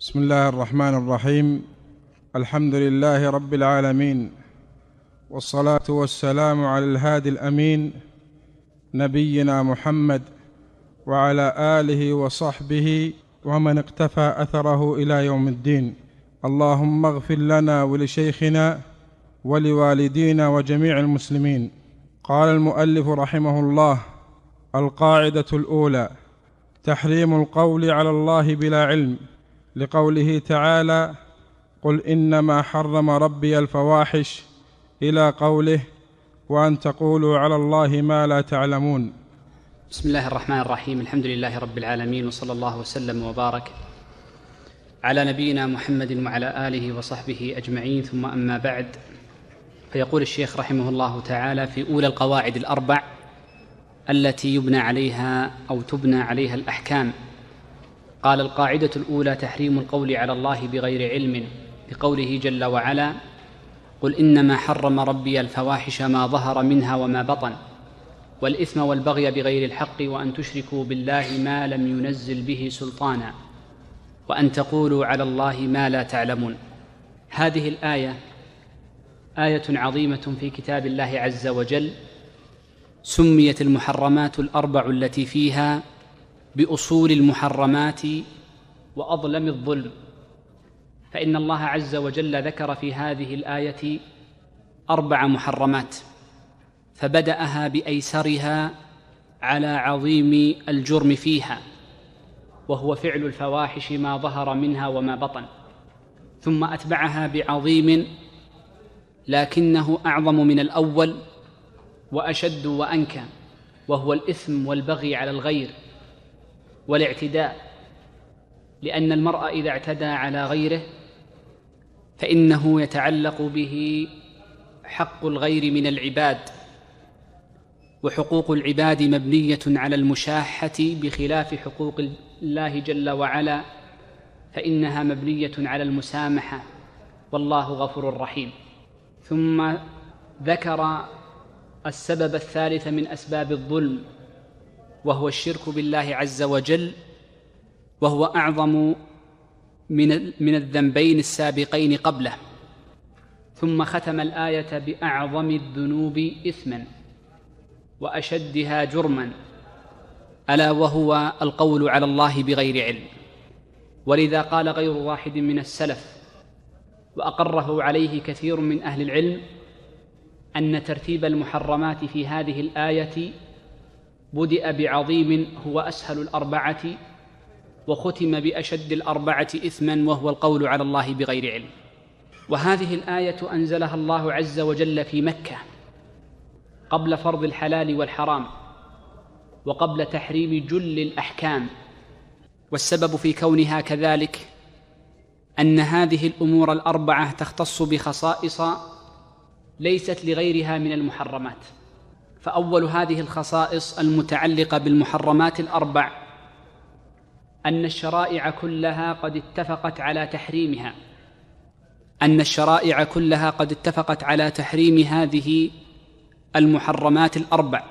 بسم الله الرحمن الرحيم. الحمد لله رب العالمين. والصلاة والسلام على الهادي الأمين نبينا محمد وعلى آله وصحبه ومن اقتفى أثره إلى يوم الدين. اللهم اغفر لنا ولشيخنا ولوالدينا وجميع المسلمين. قال المؤلف رحمه الله القاعدة الأولى تحريم القول على الله بلا علم. لقوله تعالى قل إنما حرم ربي الفواحش إلى قوله وأن تقولوا على الله ما لا تعلمون. بسم الله الرحمن الرحيم. الحمد لله رب العالمين وصلى الله وسلم وبارك على نبينا محمد وعلى آله وصحبه أجمعين. ثم أما بعد فيقول الشيخ رحمه الله تعالى في أولى القواعد الأربع التي يبنى عليها أو تبنى عليها الأحكام قال القاعدة الأولى تحريم القول على الله بغير علم بقوله جل وعلا قل إنما حرم ربي الفواحش ما ظهر منها وما بطن والإثم والبغي بغير الحق وأن تشركوا بالله ما لم ينزل به سلطانا وأن تقولوا على الله ما لا تعلمون. هذه الآية آية عظيمة في كتاب الله عز وجل سميت المحرمات الأربع التي فيها بأصول المحرمات وأظلم الظلم. فإن الله عز وجل ذكر في هذه الآية أربع محرمات فبدأها بأيسرها على عظيم الجرم فيها وهو فعل الفواحش ما ظهر منها وما بطن. ثم أتبعها بعظيم لكنه أعظم من الأول وأشد وأنكى وهو الإثم والبغي على الغير. والاعتداء لأن المرء إذا اعتدى على غيره فإنه يتعلق به حق الغير من العباد وحقوق العباد مبنية على المشاحة بخلاف حقوق الله جل وعلا فإنها مبنية على المسامحة والله غفور رحيم. ثم ذكر السبب الثالث من أسباب الظلم وهو الشرك بالله عز وجل وهو أعظم من من الذنبين السابقين قبله. ثم ختم الآية بأعظم الذنوب اثما وأشدها جرما ألا وهو القول على الله بغير علم. ولذا قال غير واحد من السلف وأقره عليه كثير من أهل العلم أن ترتيب المحرمات في هذه الآية بدأ بعظيم هو أسهل الأربعة وختم بأشد الأربعة إثما وهو القول على الله بغير علم. وهذه الآية أنزلها الله عز وجل في مكة قبل فرض الحلال والحرام وقبل تحريم جل الأحكام. والسبب في كونها كذلك أن هذه الأمور الأربعة تختص بخصائص ليست لغيرها من المحرمات. فأول هذه الخصائص المتعلقة بالمحرمات الأربع أن الشرائع كلها قد اتفقت على تحريمها. أن الشرائع كلها قد اتفقت على تحريم هذه المحرمات الأربع.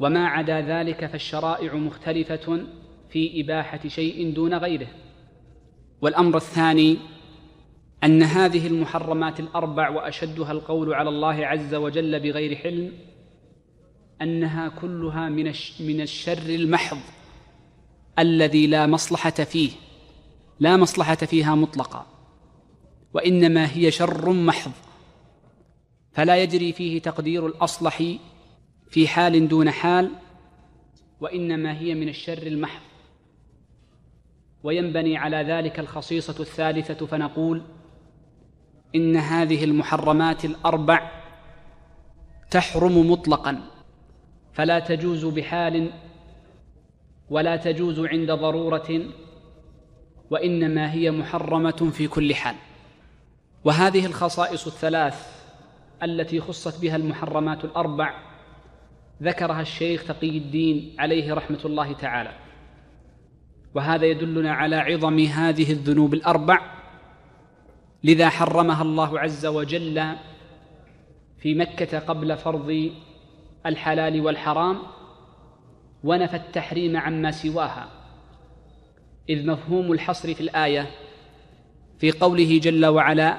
وما عدا ذلك فالشرائع مختلفة في إباحة شيء دون غيره. والأمر الثاني أن هذه المحرمات الأربع وأشدها القول على الله عز وجل بغير حلم أنها كلها من من الشر المحض الذي لا مصلحة فيه لا مصلحة فيها مطلقا وإنما هي شر محض. فلا يجري فيه تقدير الأصلح في حال دون حال وإنما هي من الشر المحض. وينبني على ذلك الخصيصة الثالثة فنقول إن هذه المحرمات الأربع تحرم مطلقا. فلا تجوز بحال ولا تجوز عند ضرورة وإنما هي محرمة في كل حال. وهذه الخصائص الثلاث التي خصت بها المحرمات الأربع ذكرها الشيخ تقي الدين عليه رحمة الله تعالى. وهذا يدلنا على عظم هذه الذنوب الأربع لذا حرمها الله عز وجل في مكة قبل فرض الحلال والحرام ونفى التحريم عما سواها. إذ مفهوم الحصر في الآية في قوله جل وعلا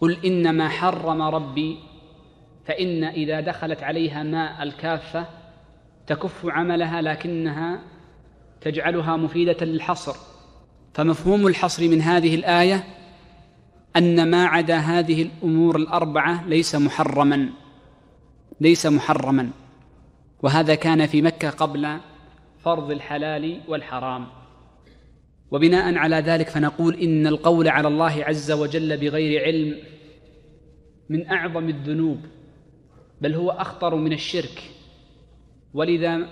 قل إنما حرم ربي فإن إذا دخلت عليها ماء الكافة تكف عملها لكنها تجعلها مفيدة للحصر. فمفهوم الحصر من هذه الآية أن ما عدا هذه الأمور الأربعة ليس محرما. ليس محرما. وهذا كان في مكة قبل فرض الحلال والحرام. وبناء على ذلك فنقول إن القول على الله عز وجل بغير علم من أعظم الذنوب بل هو أخطر من الشرك. ولذا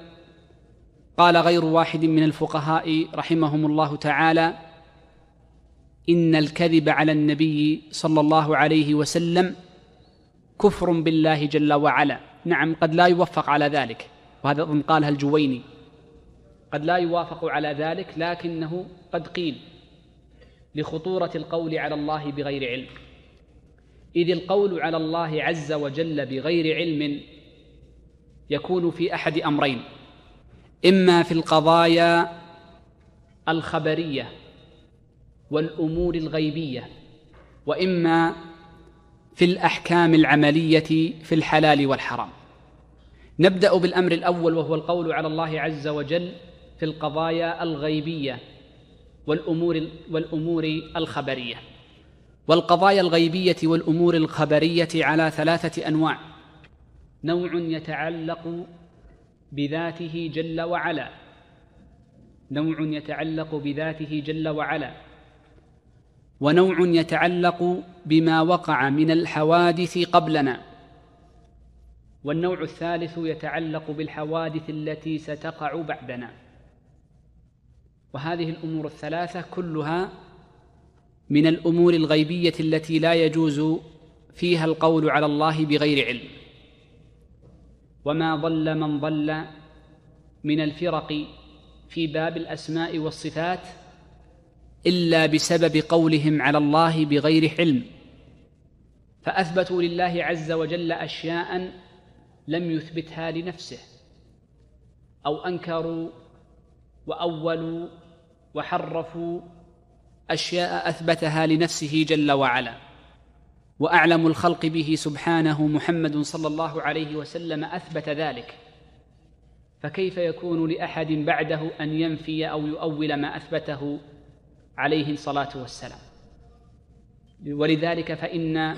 قال غير واحد من الفقهاء رحمهم الله تعالى إن الكذب على النبي صلى الله عليه وسلم كفر بالله جل وعلا. نعم قد لا يوفق على ذلك. وهذا أظن قالها الجويني. قد لا يوافق على ذلك لكنه قد قيل لخطورة القول على الله بغير علم. إذ القول على الله عز وجل بغير علم يكون في أحد أمرين. إما في القضايا الخبرية والأمور الغيبية وإما في الأحكام العملية في الحلال والحرام. نبدأ بالأمر الأول وهو القول على الله عز وجل في القضايا الغيبية والأمور والأمور الخبرية. والقضايا الغيبية والأمور الخبرية على ثلاثة أنواع. نوع يتعلق بذاته جل وعلا. نوع يتعلق بذاته جل وعلا. ونوع يتعلق بما وقع من الحوادث قبلنا. والنوع الثالث يتعلق بالحوادث التي ستقع بعدنا. وهذه الأمور الثلاثة كلها من الأمور الغيبية التي لا يجوز فيها القول على الله بغير علم. وما ضل من ضل من الفرق في باب الأسماء والصفات إلا بسبب قولهم على الله بغير علم فأثبتوا لله عز وجل أشياء لم يثبتها لنفسه أو أنكروا وأولوا وحرفوا أشياء أثبتها لنفسه جل وعلا. وأعلم الخلق به سبحانه محمد صلى الله عليه وسلم أثبت ذلك. فكيف يكون لأحد بعده أن ينفي أو يؤول ما أثبته؟ عليه الصلاة والسلام. ولذلك فإن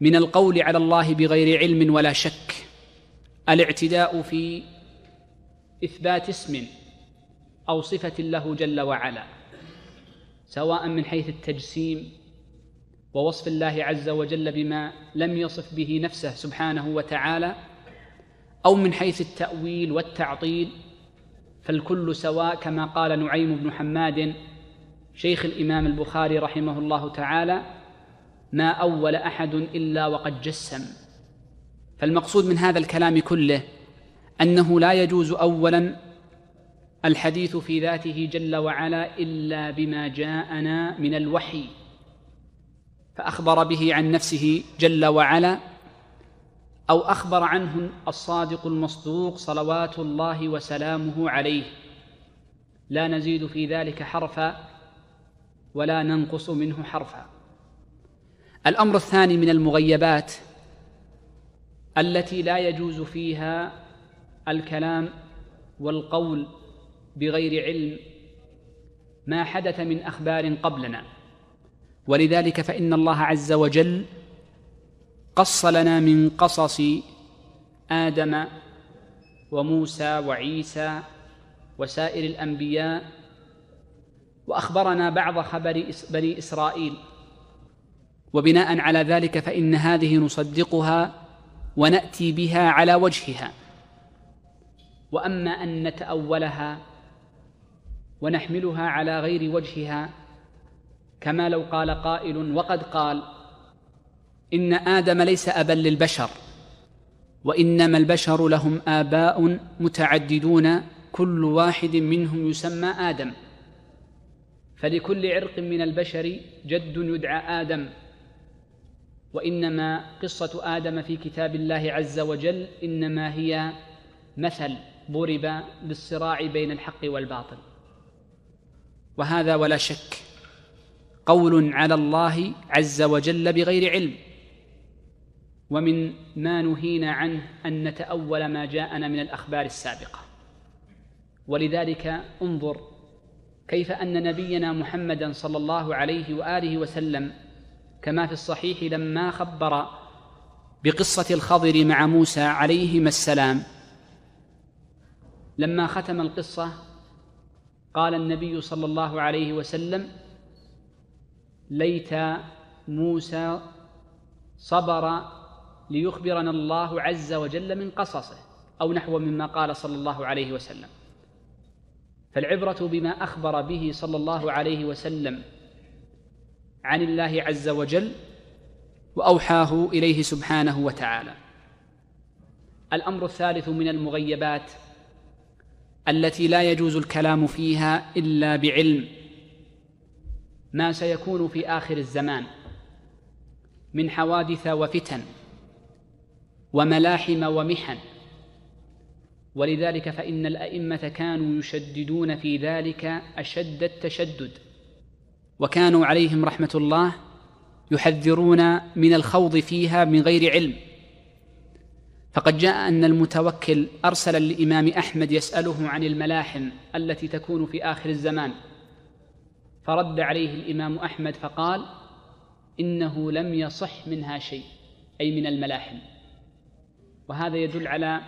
من القول على الله بغير علم ولا شك الاعتداء في إثبات اسم أو صفة له جل وعلا سواء من حيث التجسيم ووصف الله عز وجل بما لم يصف به نفسه سبحانه وتعالى أو من حيث التأويل والتعطيل فالكل سواء كما قال نعيم بن حماد شيخ الإمام البخاري رحمه الله تعالى ما أول أحد إلا وقد جسم. فالمقصود من هذا الكلام كله أنه لا يجوز اولا الحديث في ذاته جل وعلا إلا بما جاءنا من الوحي فأخبر به عن نفسه جل وعلا أو أخبر عنه الصادق المصدوق صلوات الله وسلامه عليه. لا نزيد في ذلك حرفا ولا ننقص منه حرفا. الأمر الثاني من المغيبات التي لا يجوز فيها الكلام والقول بغير علم ما حدث من أخبار قبلنا. ولذلك فإن الله عز وجل قص لنا من قصص آدم وموسى وعيسى وسائر الأنبياء وأخبرنا بعض خبر بني إسرائيل. وبناء على ذلك فإن هذه نصدقها ونأتي بها على وجهها. وأما أن نتأولها ونحملها على غير وجهها كما لو قال قائل وقد قال إن آدم ليس ابا للبشر وإنما البشر لهم آباء متعددون كل واحد منهم يسمى آدم. فلكل عرق من البشر جد يدعى آدم. وإنما قصة آدم في كتاب الله عز وجل إنما هي مثل ضرب للصراع بين الحق والباطل. وهذا ولا شك قول على الله عز وجل بغير علم. ومن ما نهينا عنه أن نتأول ما جاءنا من الأخبار السابقة. ولذلك انظر كيف أن نبينا محمدا صلى الله عليه وآله وسلم كما في الصحيح لما خبر بقصة الخضر مع موسى عليهما السلام. لما ختم القصة قال النبي صلى الله عليه وسلم ليت موسى صبر ليخبرنا الله عز وجل من قصصه أو نحو مما قال صلى الله عليه وسلم. فالعبرة بما أخبر به صلى الله عليه وسلم عن الله عز وجل وأوحاه إليه سبحانه وتعالى. الأمر الثالث من المغيبات التي لا يجوز الكلام فيها إلا بعلم ما سيكون في آخر الزمان من حوادث وفتن وملاحم ومحن ولذلك فإن الأئمة كانوا يشددون في ذلك أشد التشدد. وكانوا عليهم رحمة الله يحذرون من الخوض فيها من غير علم. فقد جاء أن المتوكل أرسل للإمام أحمد يسأله عن الملاحم التي تكون في آخر الزمان. فرد عليه الإمام أحمد فقال إنه لم يصح منها شيء أي من الملاحم. وهذا يدل على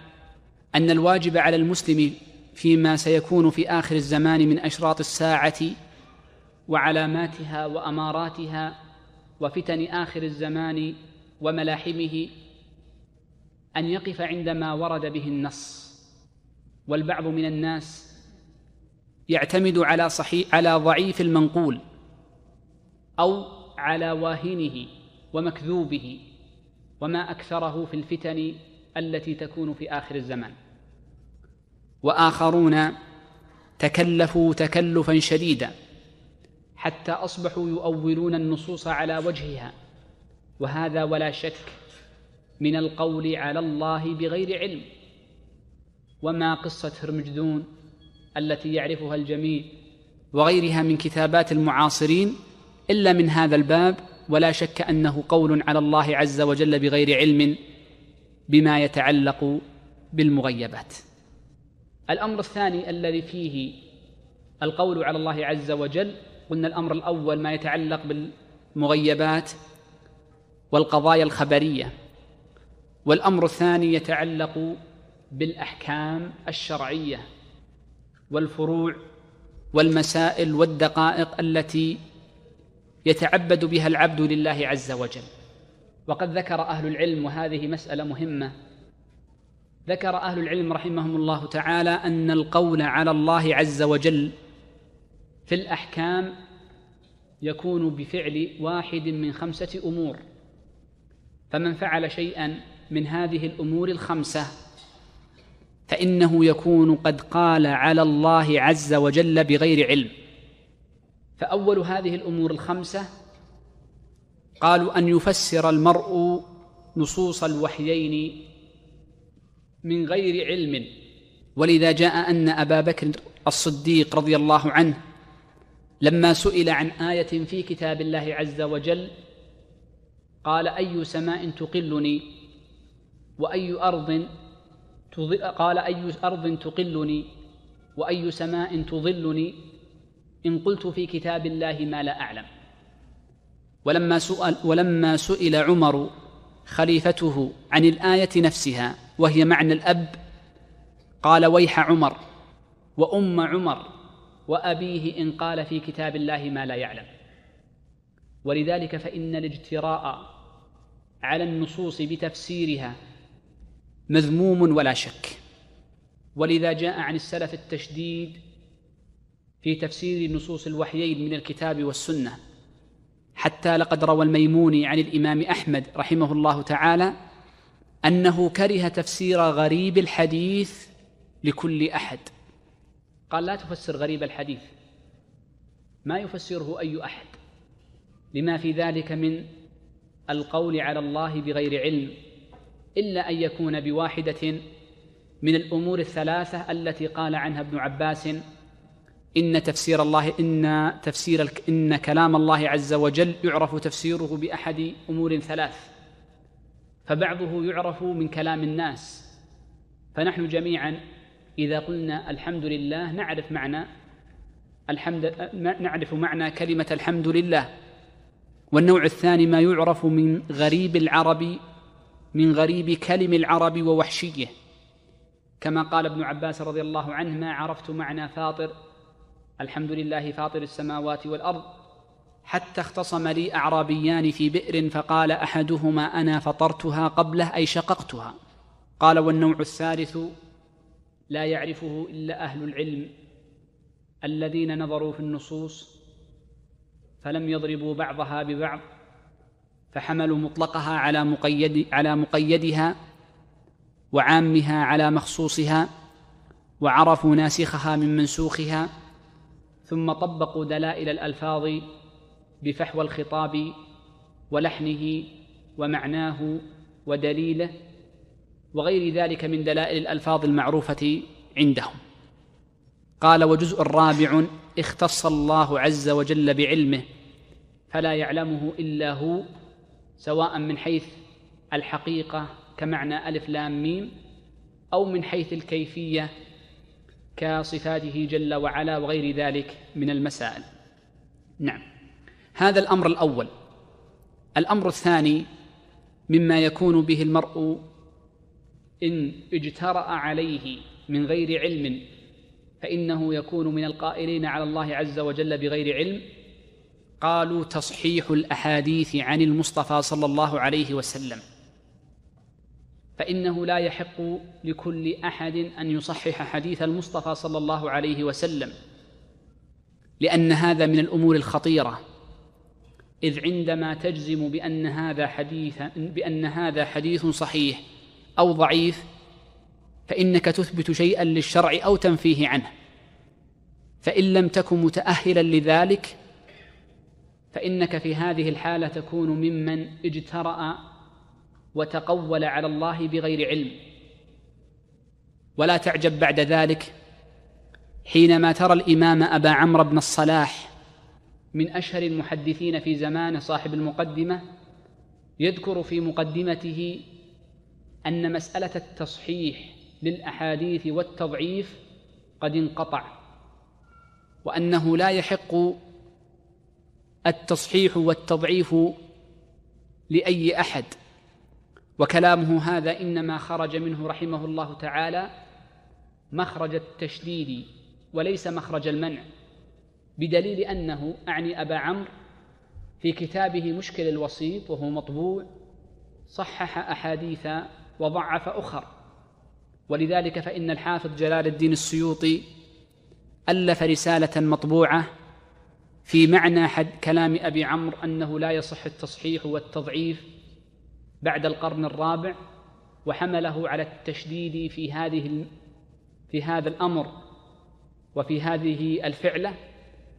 أن الواجب على المسلم فيما سيكون في آخر الزمان من أشراط الساعة وعلاماتها وأماراتها وفتن آخر الزمان وملاحمه أن يقف عندما ورد به النص. والبعض من الناس يعتمد على صحيح على ضعيف المنقول أو على واهنه ومكذوبه وما أكثره في الفتن التي تكون في آخر الزمان. وآخرون تكلفوا تكلفا شديدا حتى أصبحوا يؤولون النصوص على وجهها. وهذا ولا شك من القول على الله بغير علم. وما قصة هرمجدون التي يعرفها الجميع وغيرها من كتابات المعاصرين إلا من هذا الباب ولا شك أنه قول على الله عز وجل بغير علم بما يتعلق بالمغيبات. الأمر الثاني الذي فيه القول على الله عز وجل قلنا الأمر الأول ما يتعلق بالمغيبات والقضايا الخبرية والأمر الثاني يتعلق بالأحكام الشرعية والفروع والمسائل والدقائق التي يتعبد بها العبد لله عز وجل. وقد ذكر أهل العلم وهذه مسألة مهمة. ذكر أهل العلم رحمهم الله تعالى أن القول على الله عز وجل في الأحكام يكون بفعل واحد من خمسة أمور. فمن فعل شيئا من هذه الأمور الخمسة فإنه يكون قد قال على الله عز وجل بغير علم. فأول هذه الأمور الخمسة قالوا أن يفسر المرء نصوص الوحيين من غير علم. ولذا جاء أن أبا بكر الصديق رضي الله عنه لما سئل عن آية في كتاب الله عز وجل قال أي سماء تقلني وأي أرض قال أي أرض تقلني وأي سماء تظلني إن قلت في كتاب الله ما لا أعلم. ولما سئل ولما سئل عمر خليفته عن الآية نفسها وهي معنى الأب قال ويح عمر وأم عمر وأبيه إن قال في كتاب الله ما لا يعلم ولذلك فإن الاجتراء على النصوص بتفسيرها مذموم ولا شك. ولذا جاء عن السلف التشديد في تفسير نصوص الوحيين من الكتاب والسنة. حتى لقد روى الميموني عن الإمام أحمد رحمه الله تعالى أنه كره تفسير غريب الحديث لكل أحد. قال لا تفسر غريب الحديث. ما يفسره أي أحد. لما في ذلك من القول على الله بغير علم إلا أن يكون بواحدة من الأمور الثلاثة التي قال عنها ابن عباس إن تفسير الله إن تفسير إن كلام الله عز وجل يعرف تفسيره بأحد أمور ثلاث. فبعضه يعرف من كلام الناس. فنحن جميعا إذا قلنا الحمد لله نعرف معنى الحمد نعرف معنى كلمة الحمد لله. والنوع الثاني ما يعرف من غريب العرب من غريب كلم العرب ووحشيه. كما قال ابن عباس رضي الله عنه ما عرفت معنى فاطر الحمد لله فاطر السماوات والأرض. حتى اختصم لي أعرابيان في بئر فقال أحدهما أنا فطرتها قبله أي شققتها. قال والنوع الثالث لا يعرفه إلا أهل العلم الذين نظروا في النصوص فلم يضربوا بعضها ببعض فحملوا مطلقها على مقيد على مقيدها وعامها على مخصوصها وعرفوا ناسخها من منسوخها ثم طبقوا دلائل الألفاظ بفحوى الخطاب ولحنه ومعناه ودليله وغير ذلك من دلائل الألفاظ المعروفة عندهم. قال وجزء رابع اختص الله عز وجل بعلمه فلا يعلمه إلا هو سواء من حيث الحقيقة كمعنى ألف لام ميم أو من حيث الكيفية كصفاته جل وعلا وغير ذلك من المسائل. نعم. هذا الأمر الأول. الأمر الثاني مما يكون به المرء إن اجترأ عليه من غير علم فإنه يكون من القائلين على الله عز وجل بغير علم. قالوا تصحيح الأحاديث عن المصطفى صلى الله عليه وسلم. فإنه لا يحق لكل أحد أن يصحح حديث المصطفى صلى الله عليه وسلم لأن هذا من الأمور الخطيرة. إذ عندما تجزم بأن هذا حديث بأن هذا حديث صحيح أو ضعيف فإنك تثبت شيئا للشرع أو تنفيه عنه. فإن لم تكن متاهلا لذلك فإنك في هذه الحالة تكون ممن اجترأ وتقول على الله بغير علم. ولا تعجب بعد ذلك حينما ترى الإمام أبا عمرو بن الصلاح من أشهر المحدثين في زمانه صاحب المقدمة يذكر في مقدمته أن مسألة التصحيح للأحاديث والتضعيف قد انقطع وأنه لا يحق التصحيح والتضعيف لأي أحد. وكلامه هذا إنما خرج منه رحمه الله تعالى مخرج التشديد وليس مخرج المنع بدليل أنه أعني أبا عمرو في كتابه مشكل الوسيط وهو مطبوع صحح أحاديث وضعف أخر ولذلك فإن الحافظ جلال الدين السيوطي ألف رسالة مطبوعة في معنى حد كلام أبي عمرو أنه لا يصح التصحيح والتضعيف بعد القرن الرابع وحمله على التشديد في هذه في هذا الأمر وفي هذه الفعلة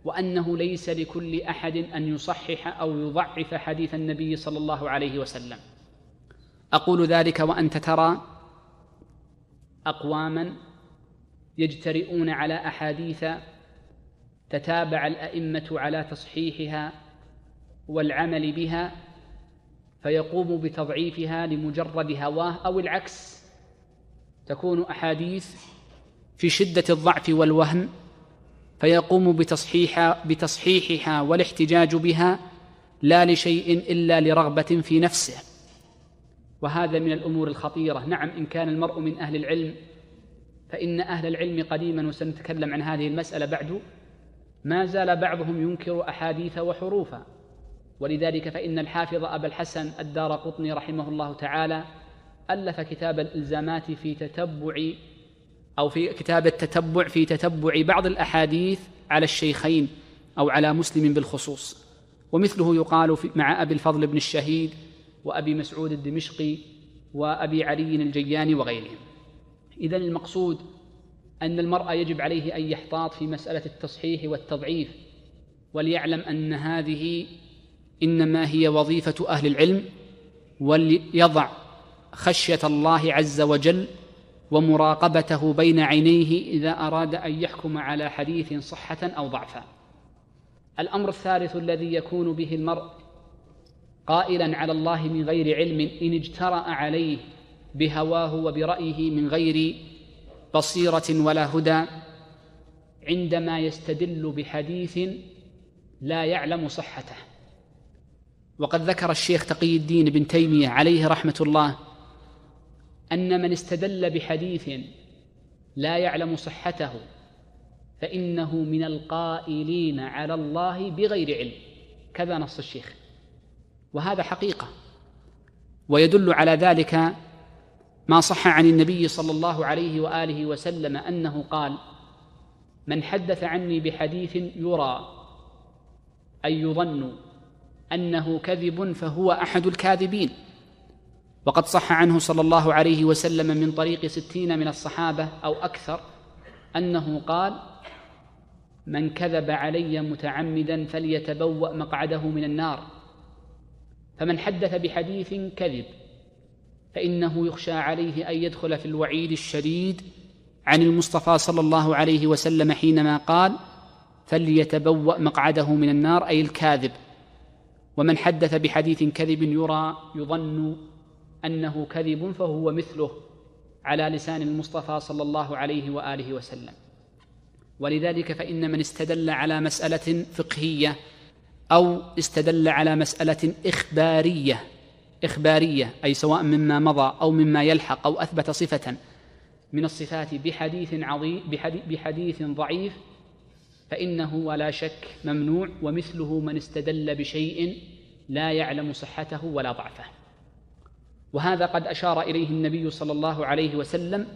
وأنه ليس لكل أحد أن يصحح أو يضعف حديث النبي صلى الله عليه وسلم. أقول ذلك وأنت ترى أقواما يجترئون على أحاديث تتابع الأئمة على تصحيحها والعمل بها فيقوم بتضعيفها لمجرد هواه أو العكس. تكون أحاديث في شدة الضعف والوهن فيقوم بتصحيح بتصحيحها والاحتجاج بها لا لشيء إلا لرغبة في نفسه. وهذا من الأمور الخطيرة. نعم إن كان المرء من أهل العلم فإن أهل العلم قديما وسنتكلم عن هذه المسألة بعد ما زال بعضهم ينكر أحاديث وحروفا ولذلك فإن الحافظ أبا الحسن الدار قطني رحمه الله تعالى ألف كتاب الإلزامات في تتبع أو في كتاب التتبع في تتبع بعض الأحاديث على الشيخين أو على مسلم بالخصوص. ومثله يقال مع أبي الفضل بن الشهيد وأبي مسعود الدمشقي وأبي علي الجياني وغيرهم. إذا المقصود أن المرء يجب عليه أن يحتاط في مسألة التصحيح والتضعيف وليعلم أن هذه إنما هي وظيفة أهل العلم وليضع خشية الله عز وجل ومراقبته بين عينيه إذا أراد أن يحكم على حديث صحة أو ضعفا. الأمر الثالث الذي يكون به المرء قائلا على الله من غير علم إن اجترأ عليه بهواه وبرأيه من غير بصيرة ولا هدى عندما يستدل بحديث لا يعلم صحته. وقد ذكر الشيخ تقي الدين بن تيمية عليه رحمة الله أن من استدل بحديث لا يعلم صحته فإنه من القائلين على الله بغير علم كذا نص الشيخ. وهذا حقيقة. ويدل على ذلك ما صح عن النبي صلى الله عليه وآله وسلم أنه قال من حدث عني بحديث يرى أي يظن أنه كذب فهو أحد الكاذبين. وقد صح عنه صلى الله عليه وسلم من طريق ستين من الصحابة أو أكثر أنه قال من كذب علي متعمدا فليتبوأ مقعده من النار. فمن حدث بحديث كذب فإنه يخشى عليه أن يدخل في الوعيد الشديد عن المصطفى صلى الله عليه وسلم حينما قال فليتبوأ مقعده من النار أي الكاذب. ومن حدث بحديث كذب يرى يظن أنه كذب فهو مثله على لسان المصطفى صلى الله عليه وآله وسلم. ولذلك فإن من استدل على مسألة فقهية أو استدل على مسألة إخبارية إخبارية أي سواء مما مضى أو مما يلحق أو أثبت صفة من الصفات بحديث عظيم بحديث ضعيف فإنه ولا شك ممنوع ومثله من استدل بشيء لا يعلم صحته ولا ضعفه. وهذا قد أشار إليه النبي صلى الله عليه وسلم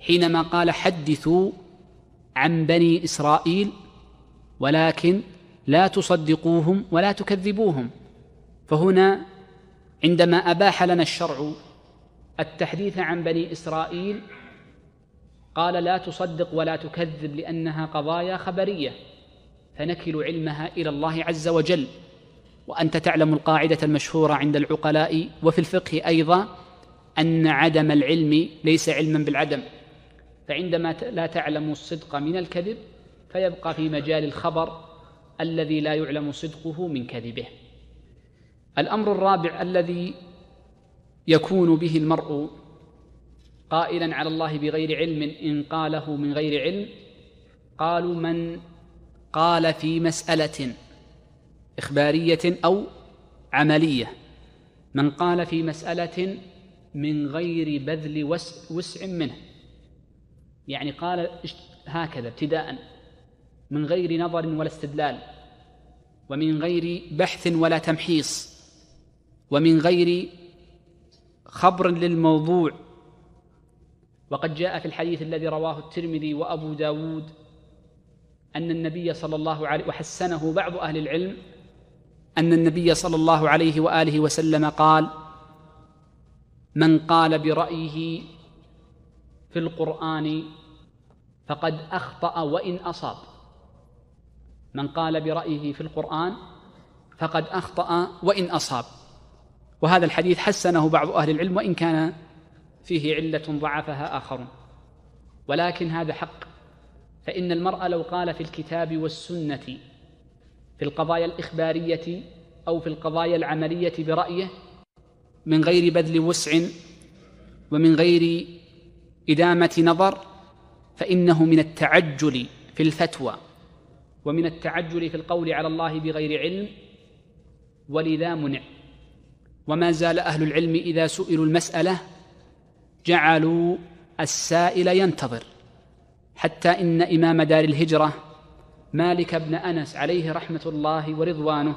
حينما قال حدثوا عن بني إسرائيل ولكن لا تصدقوهم ولا تكذبوهم. فهنا عندما أباح لنا الشرع التحديث عن بني إسرائيل قال لا تصدق ولا تكذب لأنها قضايا خبرية فنكل علمها إلى الله عز وجل وأنت تعلم القاعدة المشهورة عند العقلاء وفي الفقه أيضا أن عدم العلم ليس علما بالعدم فعندما لا تعلم الصدق من الكذب فيبقى في مجال الخبر الذي لا يعلم صدقه من كذبه. الأمر الرابع الذي يكون به المرء قائلا على الله بغير علم إن قاله من غير علم قالوا من قال في مسألة إخبارية أو عملية من قال في مسألة من غير بذل وسع منه يعني قال هكذا ابتداء من غير نظر ولا استدلال ومن غير بحث ولا تمحيص ومن غير خبر للموضوع وقد جاء في الحديث الذي رواه الترمذي وأبو داود أن النبي صلى الله عليه وحسنه بعض أهل العلم أن النبي صلى الله عليه وآله وسلم قال من قال برأيه في القرآن فقد أخطأ وإن أصاب. من قال برأيه في القرآن فقد أخطأ وإن أصاب. وهذا الحديث حسنه بعض أهل العلم وإن كان فيه علة ضعفها آخرون ولكن هذا حق. فإن المرء لو قال في الكتاب والسنة في القضايا الإخبارية أو في القضايا العملية برأيه من غير بذل وسع ومن غير إدامة نظر فإنه من التعجل في الفتوى ومن التعجل في القول على الله بغير علم ولذا منع. وما زال أهل العلم إذا سئلوا المسألة جعلوا السائل ينتظر حتى إن إمام دار الهجرة مالك بن أنس عليه رحمة الله ورضوانه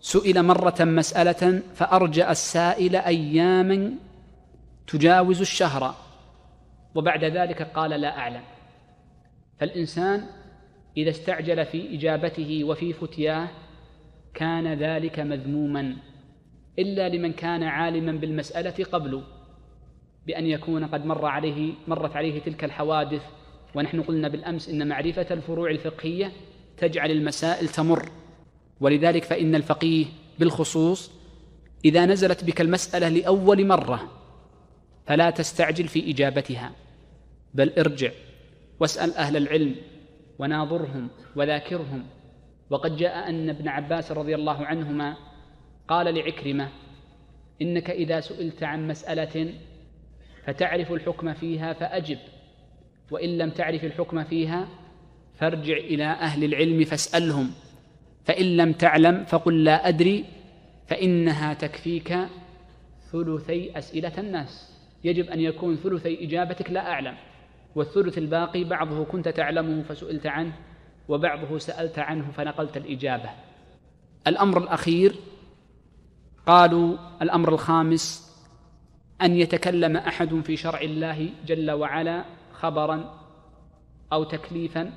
سئل مرة مسألة فأرجأ السائل أياما تجاوز الشهر وبعد ذلك قال لا أعلم. فالإنسان إذا استعجل في إجابته وفي فتياه كان ذلك مذموما إلا لمن كان عالما بالمسألة قبل بأن يكون قد مر عليه مرت عليه تلك الحوادث ونحن قلنا بالأمس إن معرفة الفروع الفقهية تجعل المسائل تمر. ولذلك فإن الفقيه بالخصوص إذا نزلت بك المسألة لأول مرة فلا تستعجل في إجابتها بل ارجع واسأل أهل العلم وناظرهم وذاكرهم. وقد جاء أن ابن عباس رضي الله عنهما قال لعكرمة إنك إذا سئلت عن مسألة فتعرف الحكم فيها فأجب. وإن لم تعرف الحكم فيها فارجع إلى أهل العلم فاسألهم. فإن لم تعلم فقل لا أدري فإنها تكفيك ثلثي أسئلة الناس. يجب أن يكون ثلثي إجابتك لا أعلم. والثلث الباقي بعضه كنت تعلمه فسئلت عنه وبعضه سألت عنه فنقلت الإجابة. الأمر الأخير قالوا الأمر الخامس أن يتكلم أحد في شرع الله جل وعلا خبرا أو تكليفا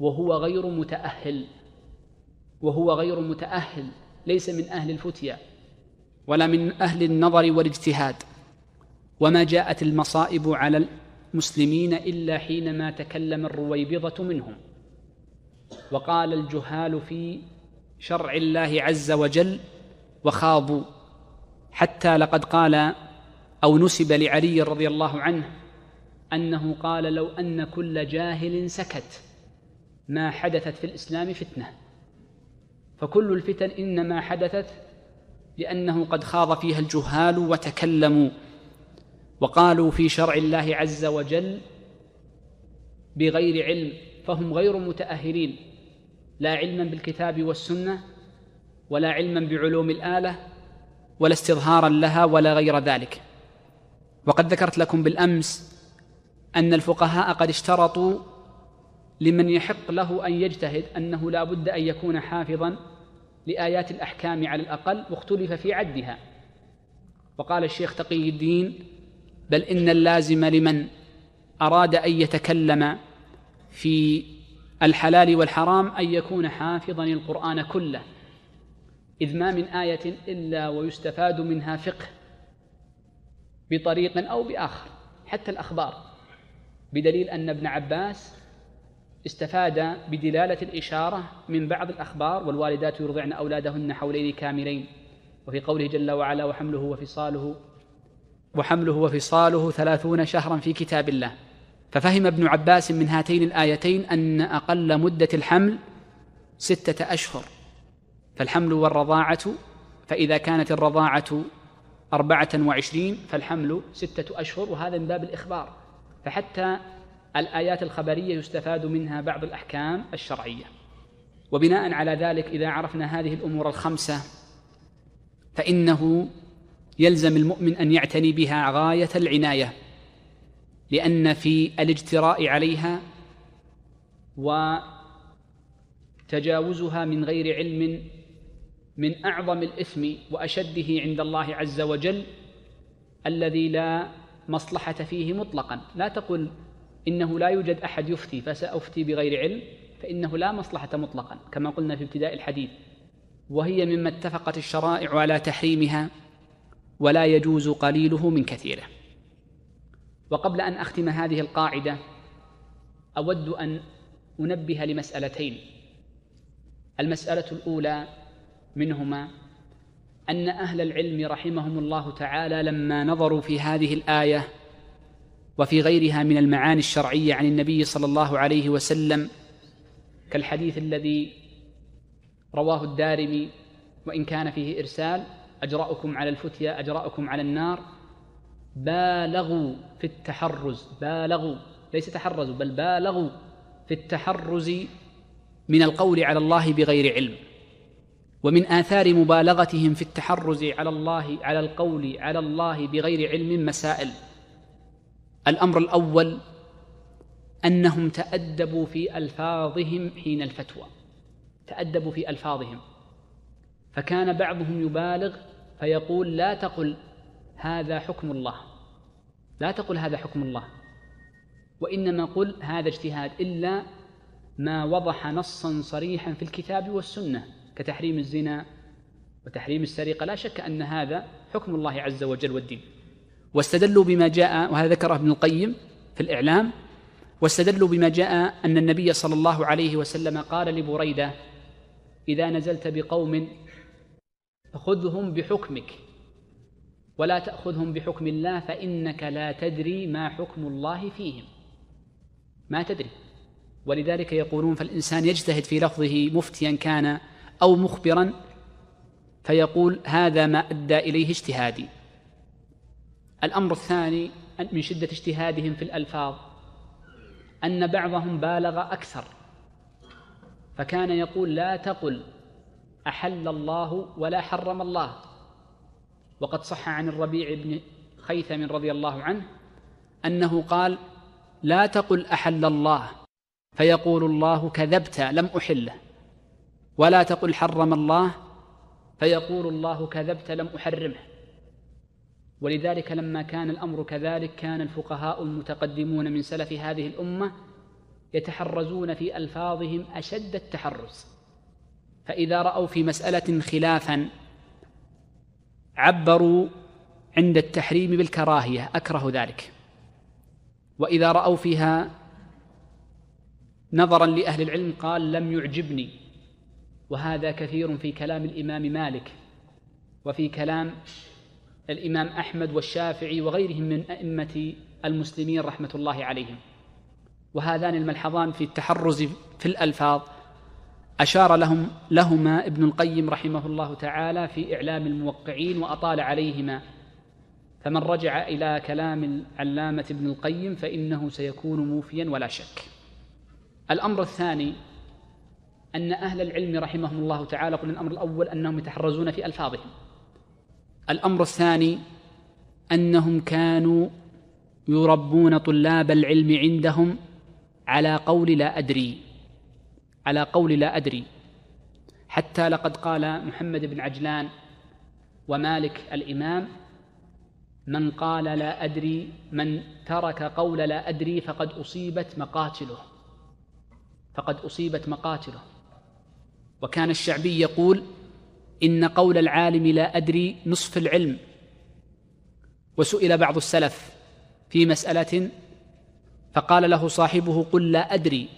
وهو غير متأهل وهو غير متأهل ليس من أهل الفتيا ولا من أهل النظر والاجتهاد. وما جاءت المصائب على المسلمين إلا حينما تكلم الرويبضة منهم. وقال الجهال في شرع الله عز وجل وخاضوا حتى لقد قال أو نسب لعلي رضي الله عنه أنه قال لو أن كل جاهل سكت ما حدثت في الإسلام فتنة. فكل الفتن إنما حدثت لأنه قد خاض فيها الجهال وتكلموا. وقالوا في شرع الله عز وجل بغير علم فهم غير متأهلين لا علما بالكتاب والسنة ولا علما بعلوم الآلة ولا استظهارا لها ولا غير ذلك. وقد ذكرت لكم بالأمس أن الفقهاء قد اشترطوا لمن يحق له أن يجتهد أنه لا بد أن يكون حافظا لآيات الأحكام على الأقل واختلف في عدها. وقال الشيخ تقي الدين بل إن اللازم لمن أراد أن يتكلم في الحلال والحرام أن يكون حافظا القرآن كله إذ ما من آية إلا ويستفاد منها فقه. بطريق أو بآخر حتى الأخبار. بدليل أن ابن عباس استفاد بدلالة الإشارة من بعض الأخبار والوالدات يرضعن أولادهن حولين كاملين. وفي قوله جل وعلا وحمله وفصاله وحمله وفصاله ثلاثون شهرا في كتاب الله ففهم ابن عباس من هاتين الآيتين أن أقل مدة الحمل ستة أشهر. فالحمل والرضاعة فإذا كانت الرضاعة أربعة وعشرين فالحمل ستة أشهر وهذا من باب الإخبار. فحتى الآيات الخبرية يستفاد منها بعض الأحكام الشرعية. وبناء على ذلك إذا عرفنا هذه الأمور الخمسة فإنه يلزم المؤمن أن يعتني بها غاية العناية لأن في الاجتراء عليها وتجاوزها من غير علم من أعظم الإثم وأشده عند الله عز وجل الذي لا مصلحة فيه مطلقا. لا تقل إنه لا يوجد أحد يفتي فسأفتي بغير علم فإنه لا مصلحة مطلقا كما قلنا في ابتداء الحديث. وهي مما اتفقت الشرائع على تحريمها ولا يجوز قليله من كثيره. وقبل أن أختم هذه القاعدة أود أن أنبه لمسألتين. المسألة الأولى منهما أن أهل العلم رحمهم الله تعالى لما نظروا في هذه الآية وفي غيرها من المعاني الشرعية عن النبي صلى الله عليه وسلم كالحديث الذي رواه الدارمي وإن كان فيه إرسال أجرأكم على الفتيا أجرأكم على النار بالغوا في التحرز بالغوا ليس تحرزوا بل بالغوا في التحرز من القول على الله بغير علم. ومن آثار مبالغتهم في التحرز على الله على القول على الله بغير علم مسائل. الأمر الأول أنهم تأدبوا في ألفاظهم حين الفتوى. تأدبوا في ألفاظهم. فكان بعضهم يبالغ فيقول لا تقل هذا حكم الله. لا تقل هذا حكم الله. وإنما قل هذا اجتهاد إلا ما وضح نصا صريحا في الكتاب والسنة. كتحريم الزنا وتحريم السرقة لا شك أن هذا حكم الله عز وجل والدين. واستدلوا بما جاء وهذا ذكره ابن القيم في الإعلام واستدلوا بما جاء أن النبي صلى الله عليه وسلم قال لبريدة إذا نزلت بقوم خذهم بحكمك ولا تأخذهم بحكم الله فإنك لا تدري ما حكم الله فيهم. ما تدري. ولذلك يقولون فالإنسان يجتهد في لفظه مفتيا كان أو مخبرا فيقول هذا ما أدى إليه اجتهادي. الأمر الثاني من شدة اجتهادهم في الألفاظ أن بعضهم بالغ أكثر فكان يقول لا تقل أحل الله ولا حرم الله. وقد صح عن الربيع بن خيثم رضي الله عنه أنه قال لا تقل أحل الله فيقول الله كذبت لم أحله. ولا تقل حرم الله فيقول الله كذبت لم أحرمه. ولذلك لما كان الأمر كذلك كان الفقهاء المتقدمون من سلف هذه الأمة يتحرزون في ألفاظهم أشد التحرز. فإذا رأوا في مسألة خلافا عبروا عند التحريم بالكراهية أكره ذلك. وإذا رأوا فيها نظرا لأهل العلم قال لم يعجبني. وهذا كثير في كلام الإمام مالك وفي كلام الإمام أحمد والشافعي وغيرهم من أئمة المسلمين رحمة الله عليهم. وهذان الملحظان في التحرز في الألفاظ أشار لهم لهما ابن القيم رحمه الله تعالى في إعلام الموقعين وأطال عليهما. فمن رجع إلى كلام العلامة ابن القيم فإنه سيكون موفيا ولا شك. الأمر الثاني أن أهل العلم رحمهم الله تعالى قلنا الأمر الأول أنهم يتحرزون في ألفاظهم. الأمر الثاني أنهم كانوا يربون طلاب العلم عندهم على قول لا أدري على قول لا أدري. حتى لقد قال محمد بن عجلان ومالك الإمام من قال لا أدري من ترك قول لا أدري فقد أصيبت مقاتله فقد أصيبت مقاتله. وكان الشعبي يقول إن قول العالم لا أدري نصف العلم. وسئل بعض السلف في مسألة فقال له صاحبه قل لا أدري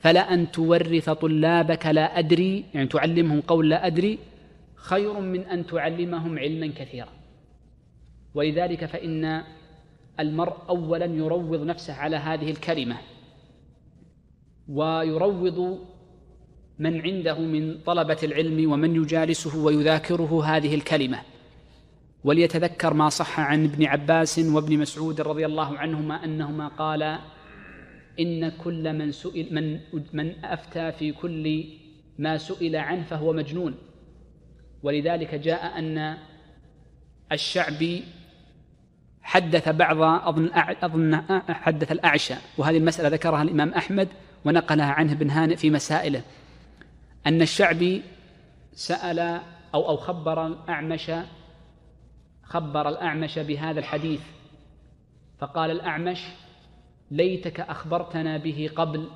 فلا أن تورث طلابك لا أدري يعني تعلمهم قول لا أدري خير من أن تعلمهم علما كثيرا. ولذلك فإن المرء أولا يروض نفسه على هذه الكلمة ويروض من عنده من طلبة العلم ومن يجالسه ويذاكره هذه الكلمة. وليتذكر ما صح عن ابن عباس وابن مسعود رضي الله عنهما أنهما قالا إن كل من سئل من من أفتى في كل ما سئل عنه فهو مجنون. ولذلك جاء أن الشعبي حدث بعض أظن أظن حدث الأعشى. وهذه المسألة ذكرها الإمام أحمد ونقلها عنه ابن هانئ في مسائله. أن الشعبي سأل أو أو خبر الأعمش خبر الأعمش بهذا الحديث. فقال الأعمش ليتك أخبرتنا به قبل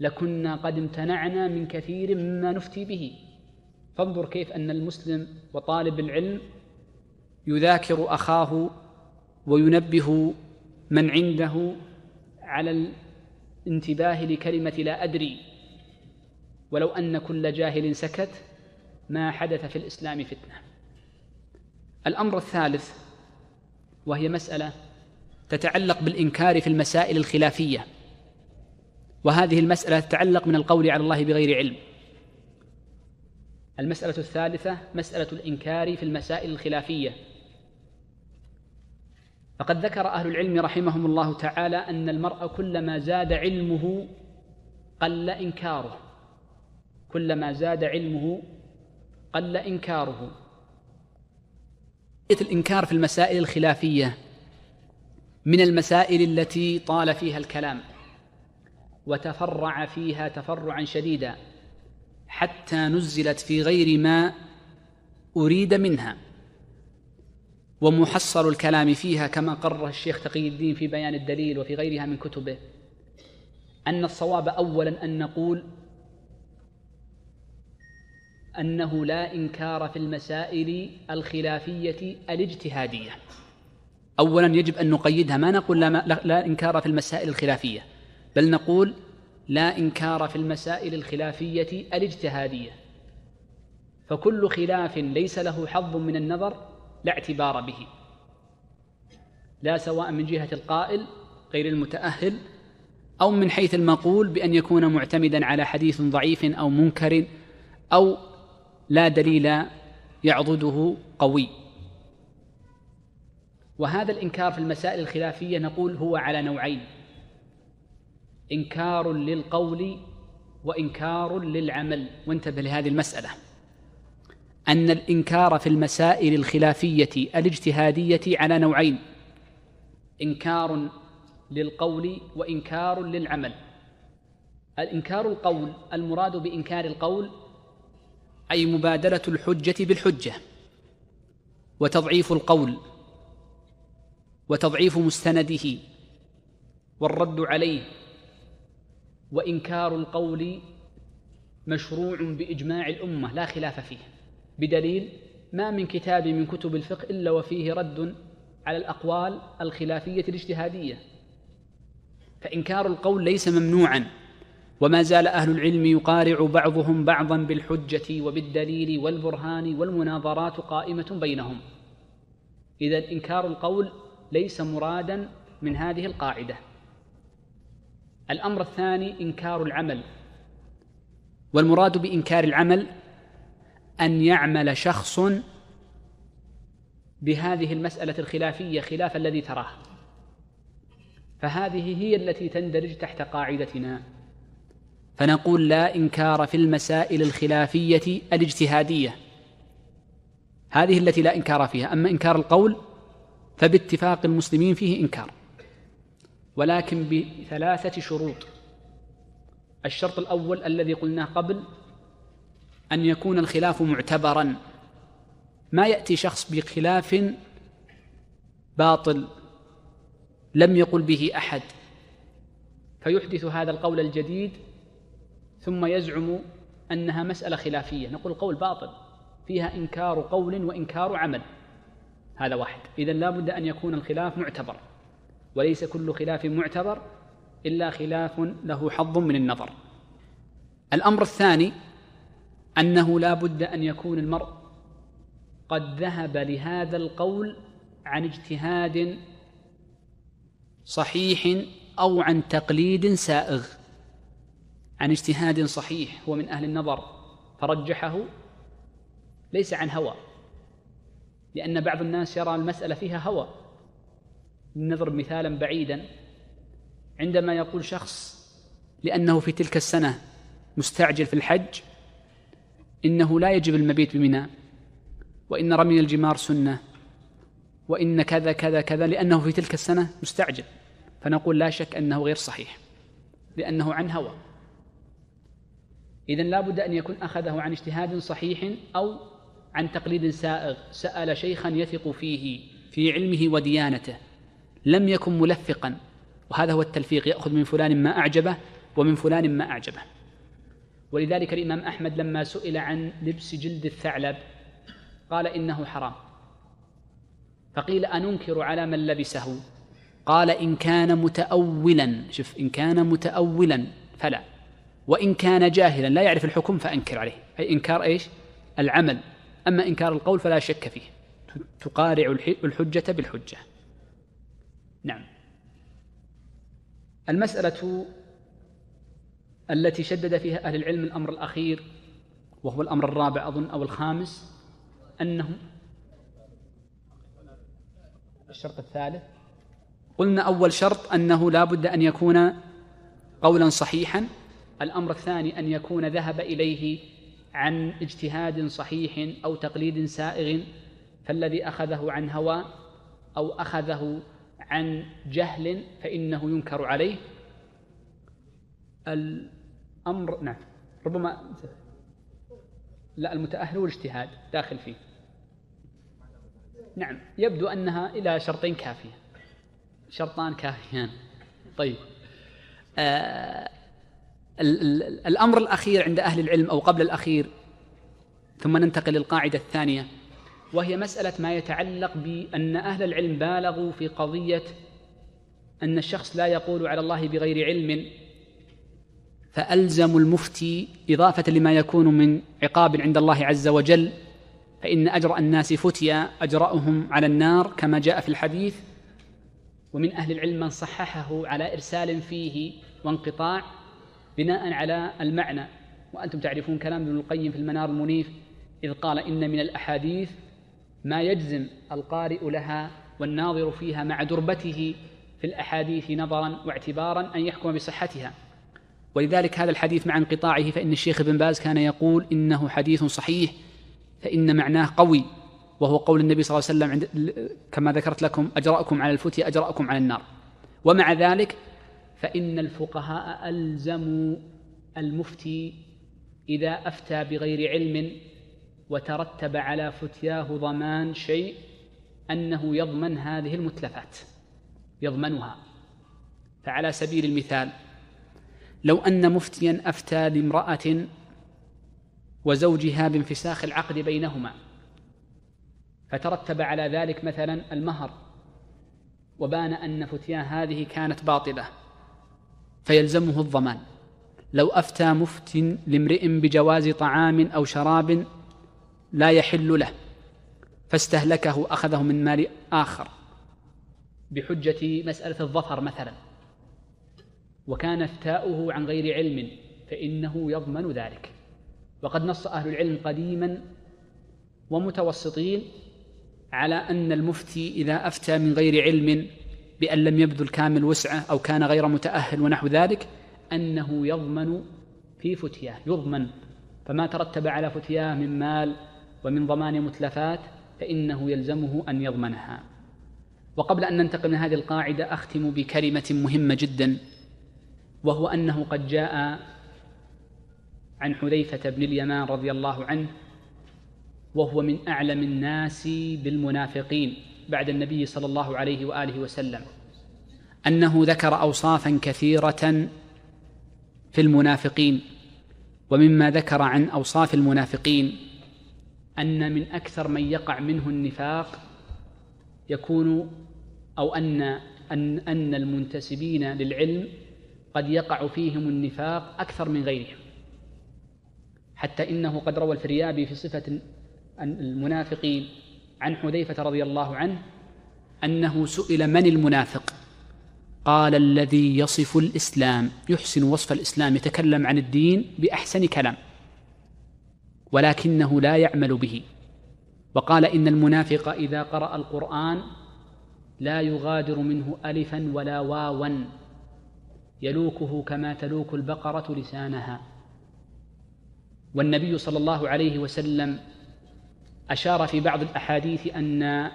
لكنا قد امتنعنا من كثير مما نفتي به. فانظر كيف أن المسلم وطالب العلم يذاكر أخاه وينبه من عنده على الانتباه لكلمة لا أدري. ولو أن كل جاهل سكت ما حدث في الإسلام فتنة. الأمر الثالث وهي مسألة تتعلق بالإنكار في المسائل الخلافية. وهذه المسألة تتعلق من القول على الله بغير علم. المسألة الثالثة مسألة الإنكار في المسائل الخلافية. فقد ذكر أهل العلم رحمهم الله تعالى أن المرء كلما زاد علمه قل إنكاره. كلما زاد علمه قل إنكاره. الإنكار في المسائل الخلافية من المسائل التي طال فيها الكلام وتفرع فيها تفرعا شديدا حتى نزلت في غير ما أريد منها. ومحصل الكلام فيها كما قرر الشيخ تقي الدين في بيان الدليل وفي غيرها من كتبه أن الصواب أولا أن نقول أنه لا إنكار في المسائل الخلافية الاجتهادية. أولا يجب أن نقيدها ما نقول لا, لا, لا إنكار في المسائل الخلافية بل نقول لا إنكار في المسائل الخلافية الاجتهادية. فكل خلاف ليس له حظ من النظر لا اعتبار به لا سواء من جهة القائل غير المتأهل أو من حيث المقول بأن يكون معتمدا على حديث ضعيف أو منكر أو لا دليل يعضده قوي. وهذا الإنكار في المسائل الخلافية نقول هو على نوعين إنكار للقول وإنكار للعمل. وانتبه لهذه المسألة. أن الإنكار في المسائل الخلافية الاجتهادية على نوعين إنكار للقول وإنكار للعمل. الإنكار القول المراد بإنكار القول أي مبادرة الحجة بالحجة وتضعيف القول وتضعيف مستنده والرد عليه وإنكار القول مشروع بإجماع الأمة لا خلاف فيه. بدليل ما من كتاب من كتب الفقه إلا وفيه رد على الأقوال الخلافية الاجتهادية. فإنكار القول ليس ممنوعا. وما زال أهل العلم يقارع بعضهم بعضا بالحجة وبالدليل والبرهان والمناظرات قائمة بينهم. إذا إنكار القول ليس مرادا من هذه القاعدة. الأمر الثاني إنكار العمل. والمراد بإنكار العمل أن يعمل شخص بهذه المسألة الخلافية خلاف الذي تراه. فهذه هي التي تندرج تحت قاعدتنا. فنقول لا إنكار في المسائل الخلافية الاجتهادية. هذه التي لا إنكار فيها. أما إنكار القول فباتفاق المسلمين فيه إنكار. ولكن بثلاثة شروط. الشرط الأول الذي قلناه قبل أن يكون الخلاف معتبرا. ما يأتي شخص بخلاف باطل لم يقل به أحد. فيحدث هذا القول الجديد ثم يزعم أنها مسألة خلافية. نقول قول باطل فيها إنكار قول وإنكار عمل. هذا واحد. إذا لا بد أن يكون الخلاف معتبر وليس كل خلاف معتبر إلا خلاف له حظ من النظر. الأمر الثاني أنه لا بد أن يكون المرء قد ذهب لهذا القول عن اجتهاد صحيح أو عن تقليد سائغ. عن اجتهاد صحيح هو من أهل النظر فرجحه ليس عن هوى لأن بعض الناس يرى المسألة فيها هوى. نضرب مثالا بعيدا عندما يقول شخص لأنه في تلك السنة مستعجل في الحج إنه لا يجب المبيت بمنى وإن رمي الجمار سنة وإن كذا كذا كذا لأنه في تلك السنة مستعجل. فنقول لا شك أنه غير صحيح لأنه عن هوى. إذن لا بد أن يكون أخذه عن اجتهاد صحيح أو عن تقليد سائغ. سأل شيخا يثق فيه في علمه وديانته. لم يكن ملفقا. وهذا هو التلفيق. يأخذ من فلان ما أعجبه ومن فلان ما أعجبه. ولذلك الإمام أحمد لما سئل عن لبس جلد الثعلب قال إنه حرام. فقيل أننكر على من لبسه. قال إن كان متأولا. شوف إن كان متأولا فلا. وإن كان جاهلا لا يعرف الحكم فأنكر عليه. أي إنكار إيش؟ العمل. أما إنكار القول فلا شك فيه. تقارع الحجة بالحجة. نعم. المسألة التي شدد فيها أهل العلم الأمر الأخير وهو الأمر الرابع أظن أو الخامس أنهم الشرط الثالث. قلنا أول شرط أنه لا بد أن يكون قولا صحيحا. الأمر الثاني أن يكون ذهب إليه عن اجتهاد صحيح أو تقليد سائغ فالذي أخذه عن هوى أو أخذه عن جهل فإنه ينكر عليه. الأمر نعم ربما لا المتأهل والاجتهاد داخل فيه. نعم يبدو أنها إلى شرطين كافية. شرطان كافيان. طيب. آه الأمر الأخير عند أهل العلم أو قبل الأخير. ثم ننتقل للقاعدة الثانية وهي مسألة ما يتعلق بأن أهل العلم بالغوا في قضية أن الشخص لا يقول على الله بغير علم فألزموا المفتي إضافة لما يكون من عقاب عند الله عز وجل. فإن أجرأ الناس فتيا أجرأهم على النار كما جاء في الحديث. ومن أهل العلم من صححه على إرسال فيه وانقطاع بناء على المعنى. وأنتم تعرفون كلام ابن القيم في المنار المنيف إذ قال إن من الأحاديث ما يجزم القارئ لها والناظر فيها مع دربته في الأحاديث نظرا واعتبارا أن يحكم بصحتها. ولذلك هذا الحديث مع انقطاعه فإن الشيخ ابن باز كان يقول إنه حديث صحيح فإن معناه قوي وهو قول النبي صلى الله عليه وسلم عند كما ذكرت لكم أجرأكم على الفتية أجرأكم على النار. ومع ذلك فإن الفقهاء ألزموا المفتي إذا أفتى بغير علم وترتب على فتياه ضمان شيء أنه يضمن هذه المتلفات يضمنها. فعلى سبيل المثال لو أن مفتيا أفتى لامرأة وزوجها بانفساخ العقد بينهما فترتب على ذلك مثلا المهر وبان أن فتيا هذه كانت باطلة فيلزمه الضمان. لو أفتى مفت لامرئ بجواز طعام أو شراب لا يحل له فاستهلكه أخذه من مال آخر. بحجة مسألة الظفر مثلا. وكان افتاؤه عن غير علم فإنه يضمن ذلك. وقد نص أهل العلم قديما ومتوسطين على أن المفتي إذا أفتى من غير علم بأن لم يبذل كامل وسعة أو كان غير متأهل ونحو ذلك أنه يضمن في فتياه يضمن. فما ترتب على فتياه من مال ومن ضمان متلفات فإنه يلزمه أن يضمنها. وقبل أن ننتقل من هذه القاعدة أختم بكلمة مهمة جدا وهو أنه قد جاء عن حذيفة بن اليمان رضي الله عنه وهو من أعلم الناس بالمنافقين. بعد النبي صلى الله عليه وآله وسلم أنه ذكر أوصافا كثيرة في المنافقين ومما ذكر عن أوصاف المنافقين أن من أكثر من يقع منه النفاق يكون أو أن أن أن المنتسبين للعلم قد يقع فيهم النفاق أكثر من غيرهم. حتى إنه قد روى الفريابي في صفة المنافقين عن حذيفة رضي الله عنه أنه سئل من المنافق؟ قال الذي يصف الإسلام يحسن وصف الإسلام يتكلم عن الدين بأحسن كلام ولكنه لا يعمل به. وقال إن المنافق إذا قرأ القرآن لا يغادر منه ألفا ولا واوا يلوكه كما تلوك البقرة لسانها. والنبي صلى الله عليه وسلم أشار في بعض الأحاديث أن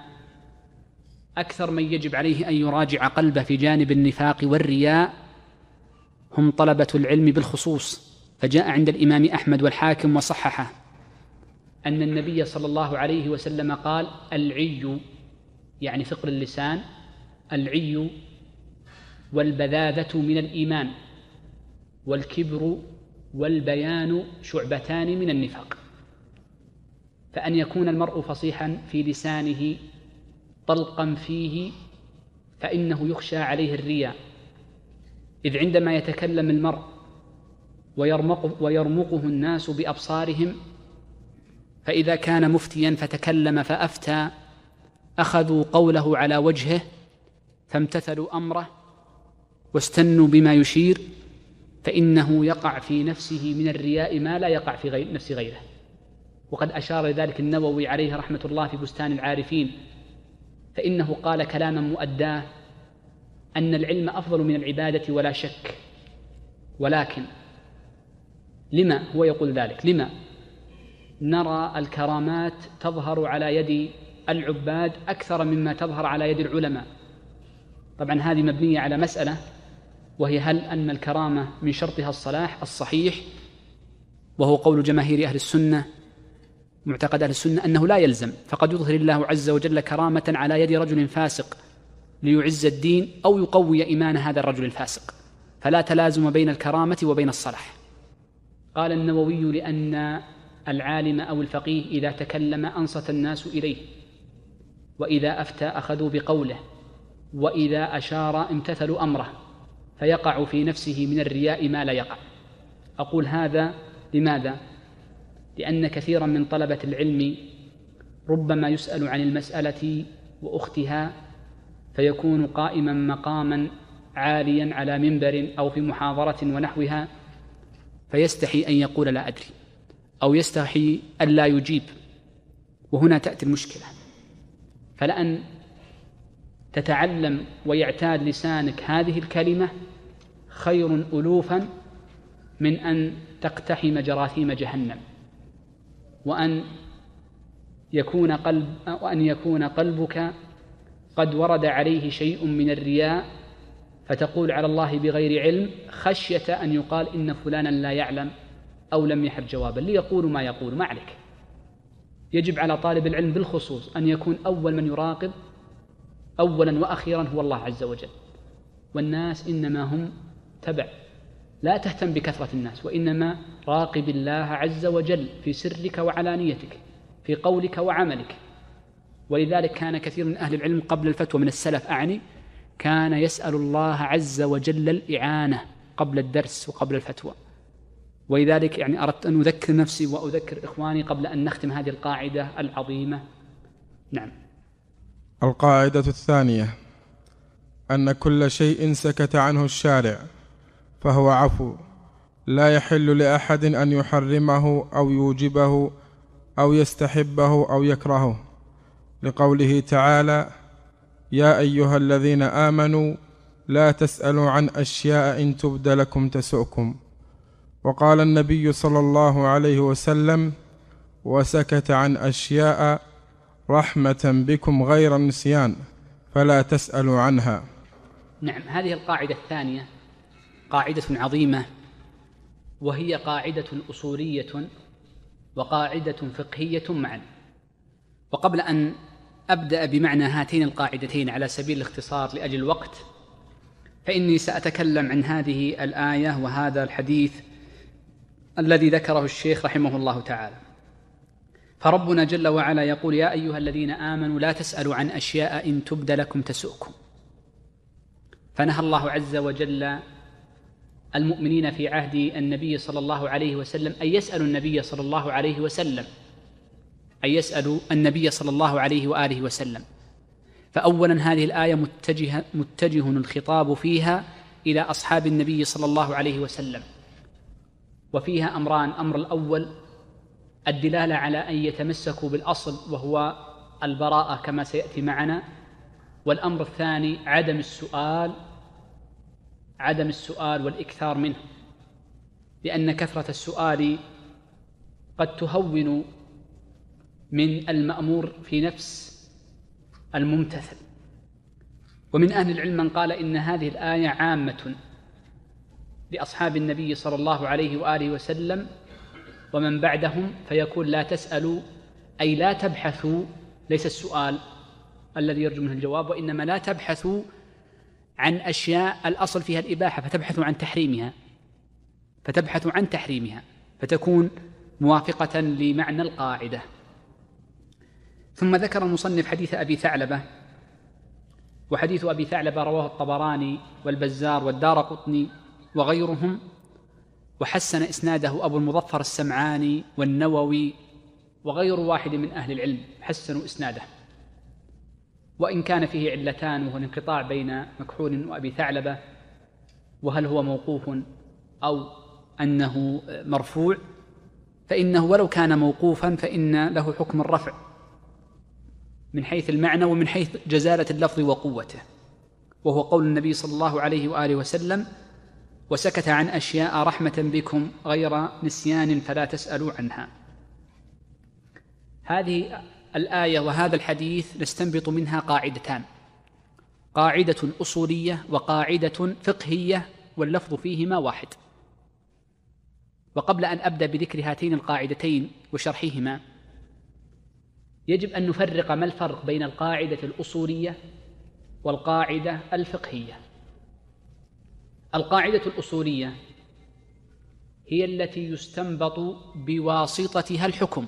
أكثر من يجب عليه أن يراجع قلبه في جانب النفاق والرياء هم طلبة العلم بالخصوص فجاء عند الإمام أحمد والحاكم وصححه أن النبي صلى الله عليه وسلم قال العي يعني فقر اللسان العي والبذاذة من الإيمان والكبر والبيان شعبتان من النفاق. فأن يكون المرء فصيحا في لسانه طلقا فيه فإنه يخشى عليه الرياء. إذ عندما يتكلم المرء ويرمقه, ويرمقه الناس بأبصارهم فإذا كان مفتيا فتكلم فأفتى أخذوا قوله على وجهه فامتثلوا أمره واستنوا بما يشير فإنه يقع في نفسه من الرياء ما لا يقع في غير نفس غيره. وقد أشار لذلك النووي عليه رحمة الله في بستان العارفين فإنه قال كلاما مؤداه أن العلم أفضل من العبادة ولا شك. ولكن لما هو يقول ذلك؟ لما؟ نرى الكرامات تظهر على يد العباد أكثر مما تظهر على يد العلماء. طبعا هذه مبنية على مسألة وهي هل أن الكرامة من شرطها الصلاح الصحيح وهو قول جماهير أهل السنة معتقد أهل السنة أنه لا يلزم فقد يظهر الله عز وجل كرامة على يد رجل فاسق ليعز الدين أو يقوي إيمان هذا الرجل الفاسق. فلا تلازم بين الكرامة وبين الصلاح. قال النووي لأن العالم أو الفقيه إذا تكلم أنصت الناس إليه وإذا أفتى أخذوا بقوله وإذا أشار امتثلوا أمره فيقع في نفسه من الرياء ما لا يقع. أقول هذا لماذا؟ لأن كثيرا من طلبة العلم ربما يسأل عن المسألة وأختها فيكون قائما مقاما عاليا على منبر أو في محاضرة ونحوها فيستحي أن يقول لا أدري أو يستحي أن لا يجيب. وهنا تأتي المشكلة. فلأن تتعلم ويعتاد لسانك هذه الكلمة خير ألوفا من أن تقتحم جراثيم جهنم. وأن يكون قلب وأن يكون قلبك قد ورد عليه شيء من الرياء فتقول على الله بغير علم خشية أن يقال إن فلانا لا يعلم أو لم يحب جوابا ليقول ما يقول ما عليك. يجب على طالب العلم بالخصوص أن يكون أول من يراقب أولا وأخيرا هو الله عز وجل. والناس إنما هم تبع لا تهتم بكثرة الناس وإنما راقب الله عز وجل في سرك وعلانيتك في قولك وعملك. ولذلك كان كثير من أهل العلم قبل الفتوى من السلف أعني كان يسأل الله عز وجل الإعانة قبل الدرس وقبل الفتوى. ولذلك يعني أردت أن أذكر نفسي وأذكر إخواني قبل أن نختم هذه القاعدة العظيمة. نعم. القاعدة الثانية أن كل شيء سكت عنه الشارع. فهو عفو. لا يحل لأحد أن يحرمه أو يوجبه أو يستحبه أو يكرهه. لقوله تعالى يا أيها الذين آمنوا لا تسألوا عن أشياء إن تبد لكم تسؤكم. وقال النبي صلى الله عليه وسلم وسكت عن أشياء رحمة بكم غير نسيان فلا تسألوا عنها. نعم هذه القاعدة الثانية. قاعدة عظيمة وهي قاعدة أصولية وقاعدة فقهية معا. وقبل أن أبدأ بمعنى هاتين القاعدتين على سبيل الاختصار لأجل الوقت فإني سأتكلم عن هذه الآية وهذا الحديث الذي ذكره الشيخ رحمه الله تعالى. فربنا جل وعلا يقول يا أيها الذين آمنوا لا تسألوا عن أشياء إن تبد لكم تسؤكم. فنهى الله عز وجل المؤمنين في عهد النبي صلى الله عليه وسلم أن يسألوا النبي صلى الله عليه وسلم أن يسألوا النبي صلى الله عليه وآله وسلم. فأولا هذه الآية متجه, متجه الخطاب فيها إلى أصحاب النبي صلى الله عليه وسلم. وفيها أمران أمر الأول الدلالة على أن يتمسكوا بالأصل وهو البراءة كما سيأتي معنا. والأمر الثاني عدم السؤال عدم السؤال والإكثار منه لأن كثرة السؤال قد تهون من المأمور في نفس الممتثل. ومن أهل العلم من قال إن هذه الآية عامة لأصحاب النبي صلى الله عليه وآله وسلم ومن بعدهم فيقول لا تسألوا أي لا تبحثوا ليس السؤال الذي يرجو منه الجواب وإنما لا تبحثوا عن أشياء الأصل فيها الإباحة فتبحثوا عن تحريمها. فتبحثوا عن تحريمها. فتكون موافقة لمعنى القاعدة. ثم ذكر المصنف حديث أبي ثعلبة. وحديث أبي ثعلبة رواه الطبراني والبزار والدار قطني وغيرهم. وحسن إسناده أبو المظفر السمعاني والنووي وغير واحد من أهل العلم. حسنوا إسناده. وإن كان فيه علتان وهو الانقطاع بين مكحول وأبي ثعلبة وهل هو موقوف أو أنه مرفوع فإنه ولو كان موقوفا فإن له حكم الرفع من حيث المعنى ومن حيث جزالة اللفظ وقوته. وهو قول النبي صلى الله عليه وآله وسلم وسكت عن أشياء رحمة بكم غير نسيان فلا تسألوا عنها. هذه الآية وهذا الحديث نستنبط منها قاعدتان. قاعدة أصولية وقاعدة فقهية واللفظ فيهما واحد. وقبل أن أبدأ بذكر هاتين القاعدتين وشرحهما يجب أن نفرق ما الفرق بين القاعدة الأصولية والقاعدة الفقهية. القاعدة الأصولية هي التي يستنبط بواسطتها الحكم.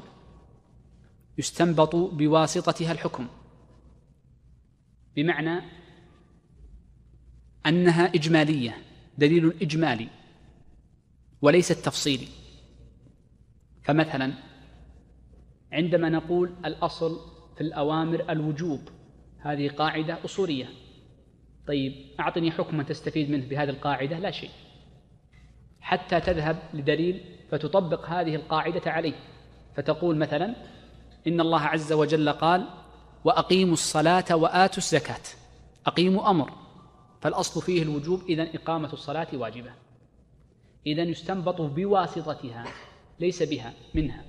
يستنبط بواسطتها الحكم. بمعنى أنها إجمالية دليل إجمالي وليست تفصيلي فمثلا عندما نقول الأصل في الأوامر الوجوب هذه قاعدة أصولية. طيب أعطني حكما تستفيد منه بهذه القاعدة؟ لا شيء. حتى تذهب لدليل فتطبق هذه القاعدة عليه. فتقول مثلا إن الله عز وجل قال وأقيموا الصلاة وآتوا الزكاة. أقيموا أمر فالأصل فيه الوجوب إذا إقامة الصلاة واجبة. إذا يستنبط بواسطتها ليس بها منها.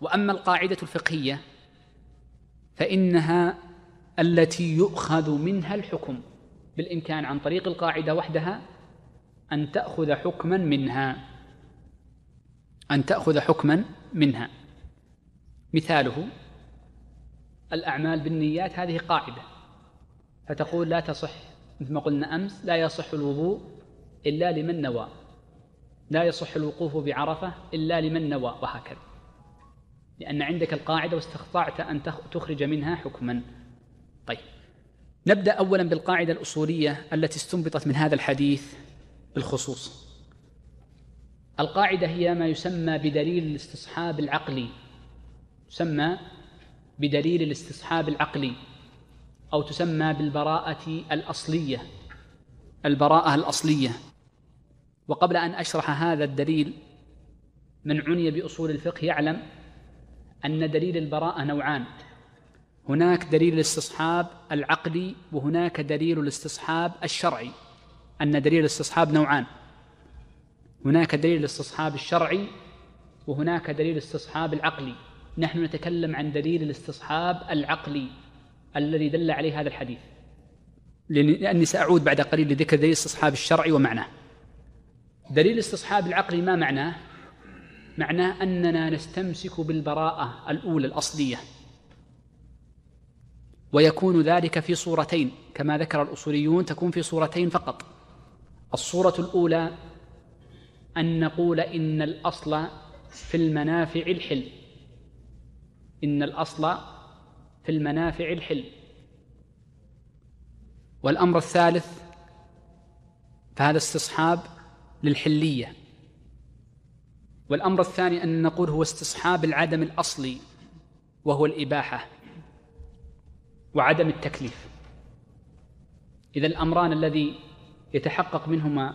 وأما القاعدة الفقهية فإنها التي يؤخذ منها الحكم بالإمكان عن طريق القاعدة وحدها أن تأخذ حكما منها. أن تأخذ حكما منها. مثاله الأعمال بالنيات هذه قاعدة. فتقول لا تصح مثل ما قلنا أمس لا يصح الوضوء إلا لمن نوى. لا يصح الوقوف بعرفة إلا لمن نوى وهكذا. لأن عندك القاعدة واستطعت أن تخرج منها حكما. طيب. نبدأ أولا بالقاعدة الأصولية التي استنبطت من هذا الحديث بالخصوص. القاعدة هي ما يسمى بدليل الاستصحاب العقلي. تسمى بدليل الاستصحاب العقلي أو تسمى بالبراءة الأصلية البراءة الأصلية. وقبل أن أشرح هذا الدليل من عني بأصول الفقه يعلم أن دليل البراءة نوعان. هناك دليل الاستصحاب العقلي وهناك دليل الاستصحاب الشرعي. أن دليل الاستصحاب نوعان. هناك دليل الاستصحاب الشرعي وهناك دليل الاستصحاب العقلي. نحن نتكلم عن دليل الاستصحاب العقلي الذي دل عليه هذا الحديث. لأني سأعود بعد قليل لذكر دليل الاستصحاب الشرعي ومعناه. دليل الاستصحاب العقلي ما معناه؟ معناه أننا نستمسك بالبراءة الأولى الأصلية. ويكون ذلك في صورتين. كما ذكر الأصوليون تكون في صورتين فقط. الصورة الأولى أن نقول إن الأصل في المنافع الحل. إن الأصل في المنافع الحل. والأمر الثالث فهذا استصحاب للحلية. والأمر الثاني أن نقول هو استصحاب العدم الأصلي وهو الإباحة وعدم التكليف. إذا الأمران الذي يتحقق منهما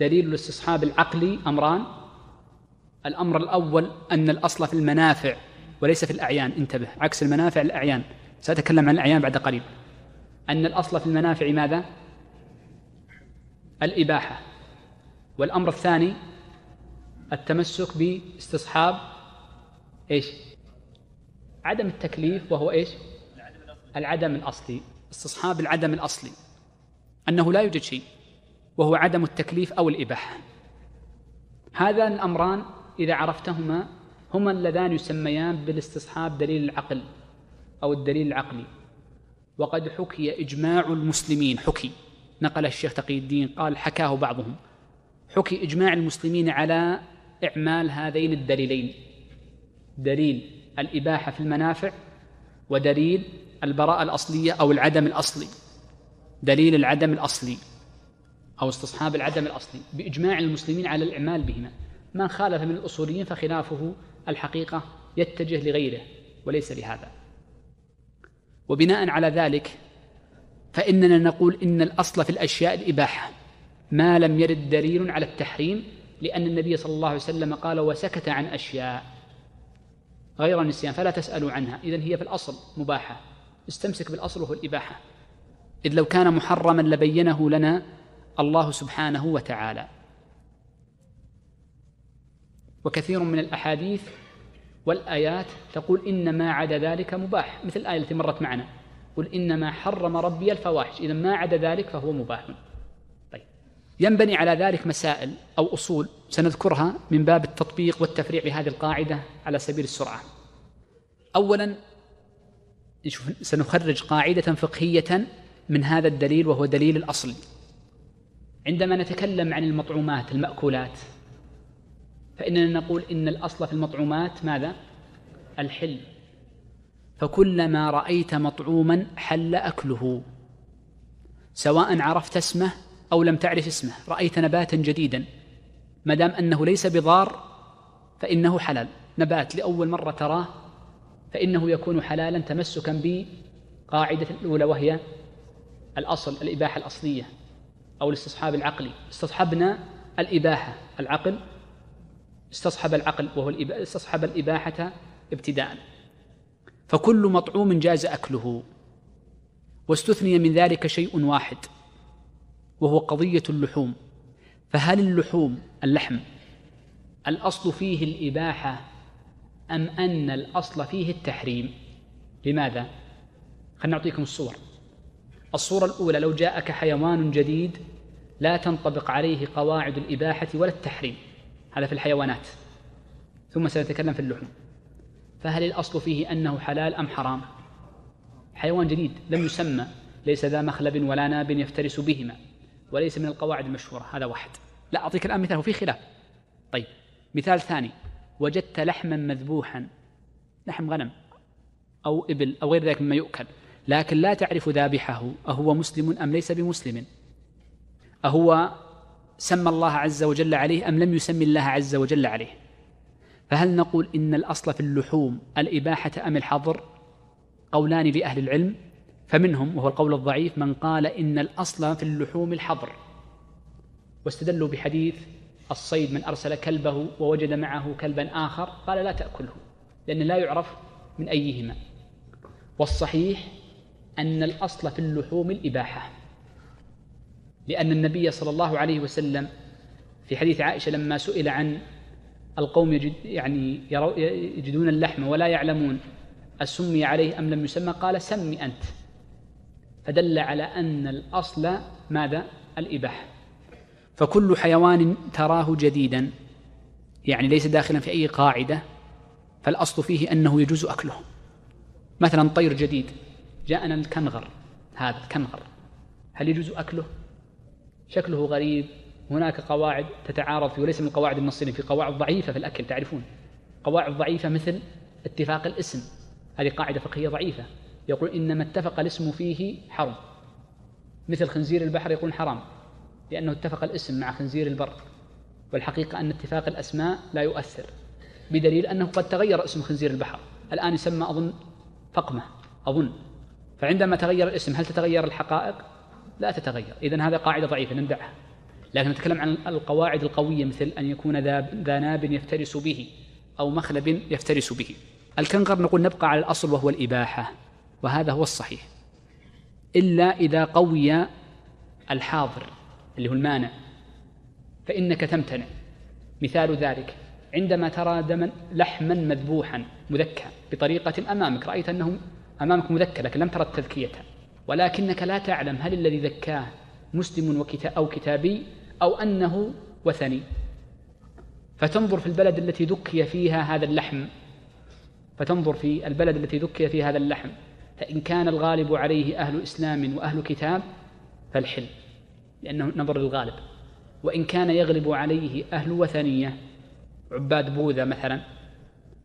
دليل الاستصحاب العقلي أمران. الأمر الأول أن الأصل في المنافع. وليس في الأعيان. انتبه عكس المنافع الأعيان. سأتكلم عن الأعيان بعد قليل. أن الأصل في المنافع ماذا؟ الإباحة. والأمر الثاني التمسك باستصحاب إيش؟ عدم التكليف وهو إيش؟ العدم الأصلي. استصحاب العدم الأصلي. أنه لا يوجد شيء وهو عدم التكليف أو الإباحة. هذان الأمران إذا عرفتهما هما اللذان يسميان بالاستصحاب دليل العقل أو الدليل العقلي. وقد حكي إجماع المسلمين حكي. نقل الشيخ تقي الدين قال حكاه بعضهم. حكي إجماع المسلمين على إعمال هذين الدليلين. دليل الإباحة في المنافع ودليل البراءة الأصلية أو العدم الأصلي. دليل العدم الأصلي أو استصحاب العدم الأصلي. بإجماع المسلمين على الإعمال بهما. من خالف من الأصوليين فخلافه الحقيقة يتجه لغيره وليس لهذا. وبناء على ذلك فإننا نقول إن الأصل في الأشياء الإباحة ما لم يرد دليل على التحريم لأن النبي صلى الله عليه وسلم قال وسكت عن أشياء غير النسيان فلا تسألوا عنها. إذن هي في الأصل مباحة. استمسك بالأصل وهو الإباحة. إذ لو كان محرما لبينه لنا الله سبحانه وتعالى. وكثير من الأحاديث والآيات تقول إن ما عدا ذلك مباح مثل الآية التي مرت معنا قل إنما حرم ربي الفواحش إذا ما عدا ذلك فهو مباح. طيب. ينبني على ذلك مسائل أو أصول سنذكرها من باب التطبيق والتفريع لهذه القاعدة على سبيل السرعة. أولا سنخرج قاعدة فقهية من هذا الدليل وهو دليل الأصل. عندما نتكلم عن المطعومات المأكولات فإننا نقول إن الأصل في المطعومات ماذا؟ الحل. فكلما رأيت مطعوما حل أكله. سواء عرفت اسمه أو لم تعرف اسمه رأيت نباتا جديدا. ما دام أنه ليس بضار فإنه حلال. نبات لأول مرة تراه فإنه يكون حلالا تمسكا بقاعدة الأولى وهي الأصل الإباحة الأصلية أو الاستصحاب العقلي. استصحبنا الإباحة العقل استصحب العقل وهو استصحب الإباحة ابتداء. فكل مطعوم جاز أكله. واستثني من ذلك شيء واحد وهو قضية اللحوم. فهل اللحوم اللحم الأصل فيه الإباحة أم أن الأصل فيه التحريم؟ لماذا؟ خلنا نعطيكم الصور. الصورة الأولى لو جاءك حيوان جديد لا تنطبق عليه قواعد الإباحة ولا التحريم. هذا في الحيوانات ثم سنتكلم في اللحوم. فهل الأصل فيه أنه حلال أم حرام؟ حيوان جديد لم يسمى ليس ذا مخلب ولا ناب يفترس بهما وليس من القواعد المشهورة هذا واحد. لا أعطيك الآن مثال وفي خلاف. طيب مثال ثاني وجدت لحما مذبوحا لحم غنم أو إبل أو غير ذلك مما يؤكل لكن لا تعرف ذابحه أهو مسلم أم ليس بمسلم؟ أهو سمى الله عز وجل عليه أم لم يسمي الله عز وجل عليه؟ فهل نقول إن الأصل في اللحوم الإباحة أم الحظر؟ قولان لأهل العلم. فمنهم وهو القول الضعيف من قال إن الأصل في اللحوم الحظر. واستدلوا بحديث الصيد من أرسل كلبه ووجد معه كلبا آخر قال لا تأكله لأن لا يعرف من أيهما. والصحيح أن الأصل في اللحوم الإباحة. لأن النبي صلى الله عليه وسلم في حديث عائشة لما سئل عن القوم يجد يعني يجدون اللحم ولا يعلمون أسمي عليه أم لم يسمى قال سمي أنت. فدل على أن الأصل ماذا؟ الإباحة. فكل حيوان تراه جديدا يعني ليس داخلا في أي قاعدة فالأصل فيه أنه يجوز أكله. مثلا طير جديد جاءنا الكنغر هذا الكنغر هل يجوز أكله؟ شكله غريب هناك قواعد تتعارض فيه وليس من القواعد النصية في قواعد ضعيفة في الأكل تعرفون؟ قواعد ضعيفة مثل اتفاق الاسم. هذه قاعدة فقهية ضعيفة. يقول إنما اتفق الاسم فيه حرم مثل خنزير البحر يقول حرام لأنه اتفق الاسم مع خنزير البر. والحقيقة أن اتفاق الأسماء لا يؤثر بدليل أنه قد تغير اسم خنزير البحر. الآن يسمى أظن فقمة أظن. فعندما تغير الاسم هل تتغير الحقائق؟ لا تتغير. إذا هذا قاعدة ضعيفة نمدعها لكن نتكلم عن القواعد القوية مثل أن يكون ذا ناب يفترس به أو مخلب يفترس به. الكنغر نقول نبقى على الأصل وهو الإباحة وهذا هو الصحيح. إلا إذا قوي الحاضر اللي هو المانع فإنك تمتنع. مثال ذلك عندما ترى دما لحما مذبوحا مذكى بطريقة أمامك رأيت أنه أمامك مذكى لكن لم ترى التذكية. ولكنك لا تعلم هل الذي ذكاه مسلم أو كتابي أو أنه وثني. فتنظر في البلد التي ذكي فيها هذا اللحم. فتنظر في البلد التي ذكي فيها هذا اللحم. فإن كان الغالب عليه أهل إسلام وأهل كتاب فالحل لأنه نظر للغالب. وإن كان يغلب عليه أهل وثنية عباد بوذا مثلا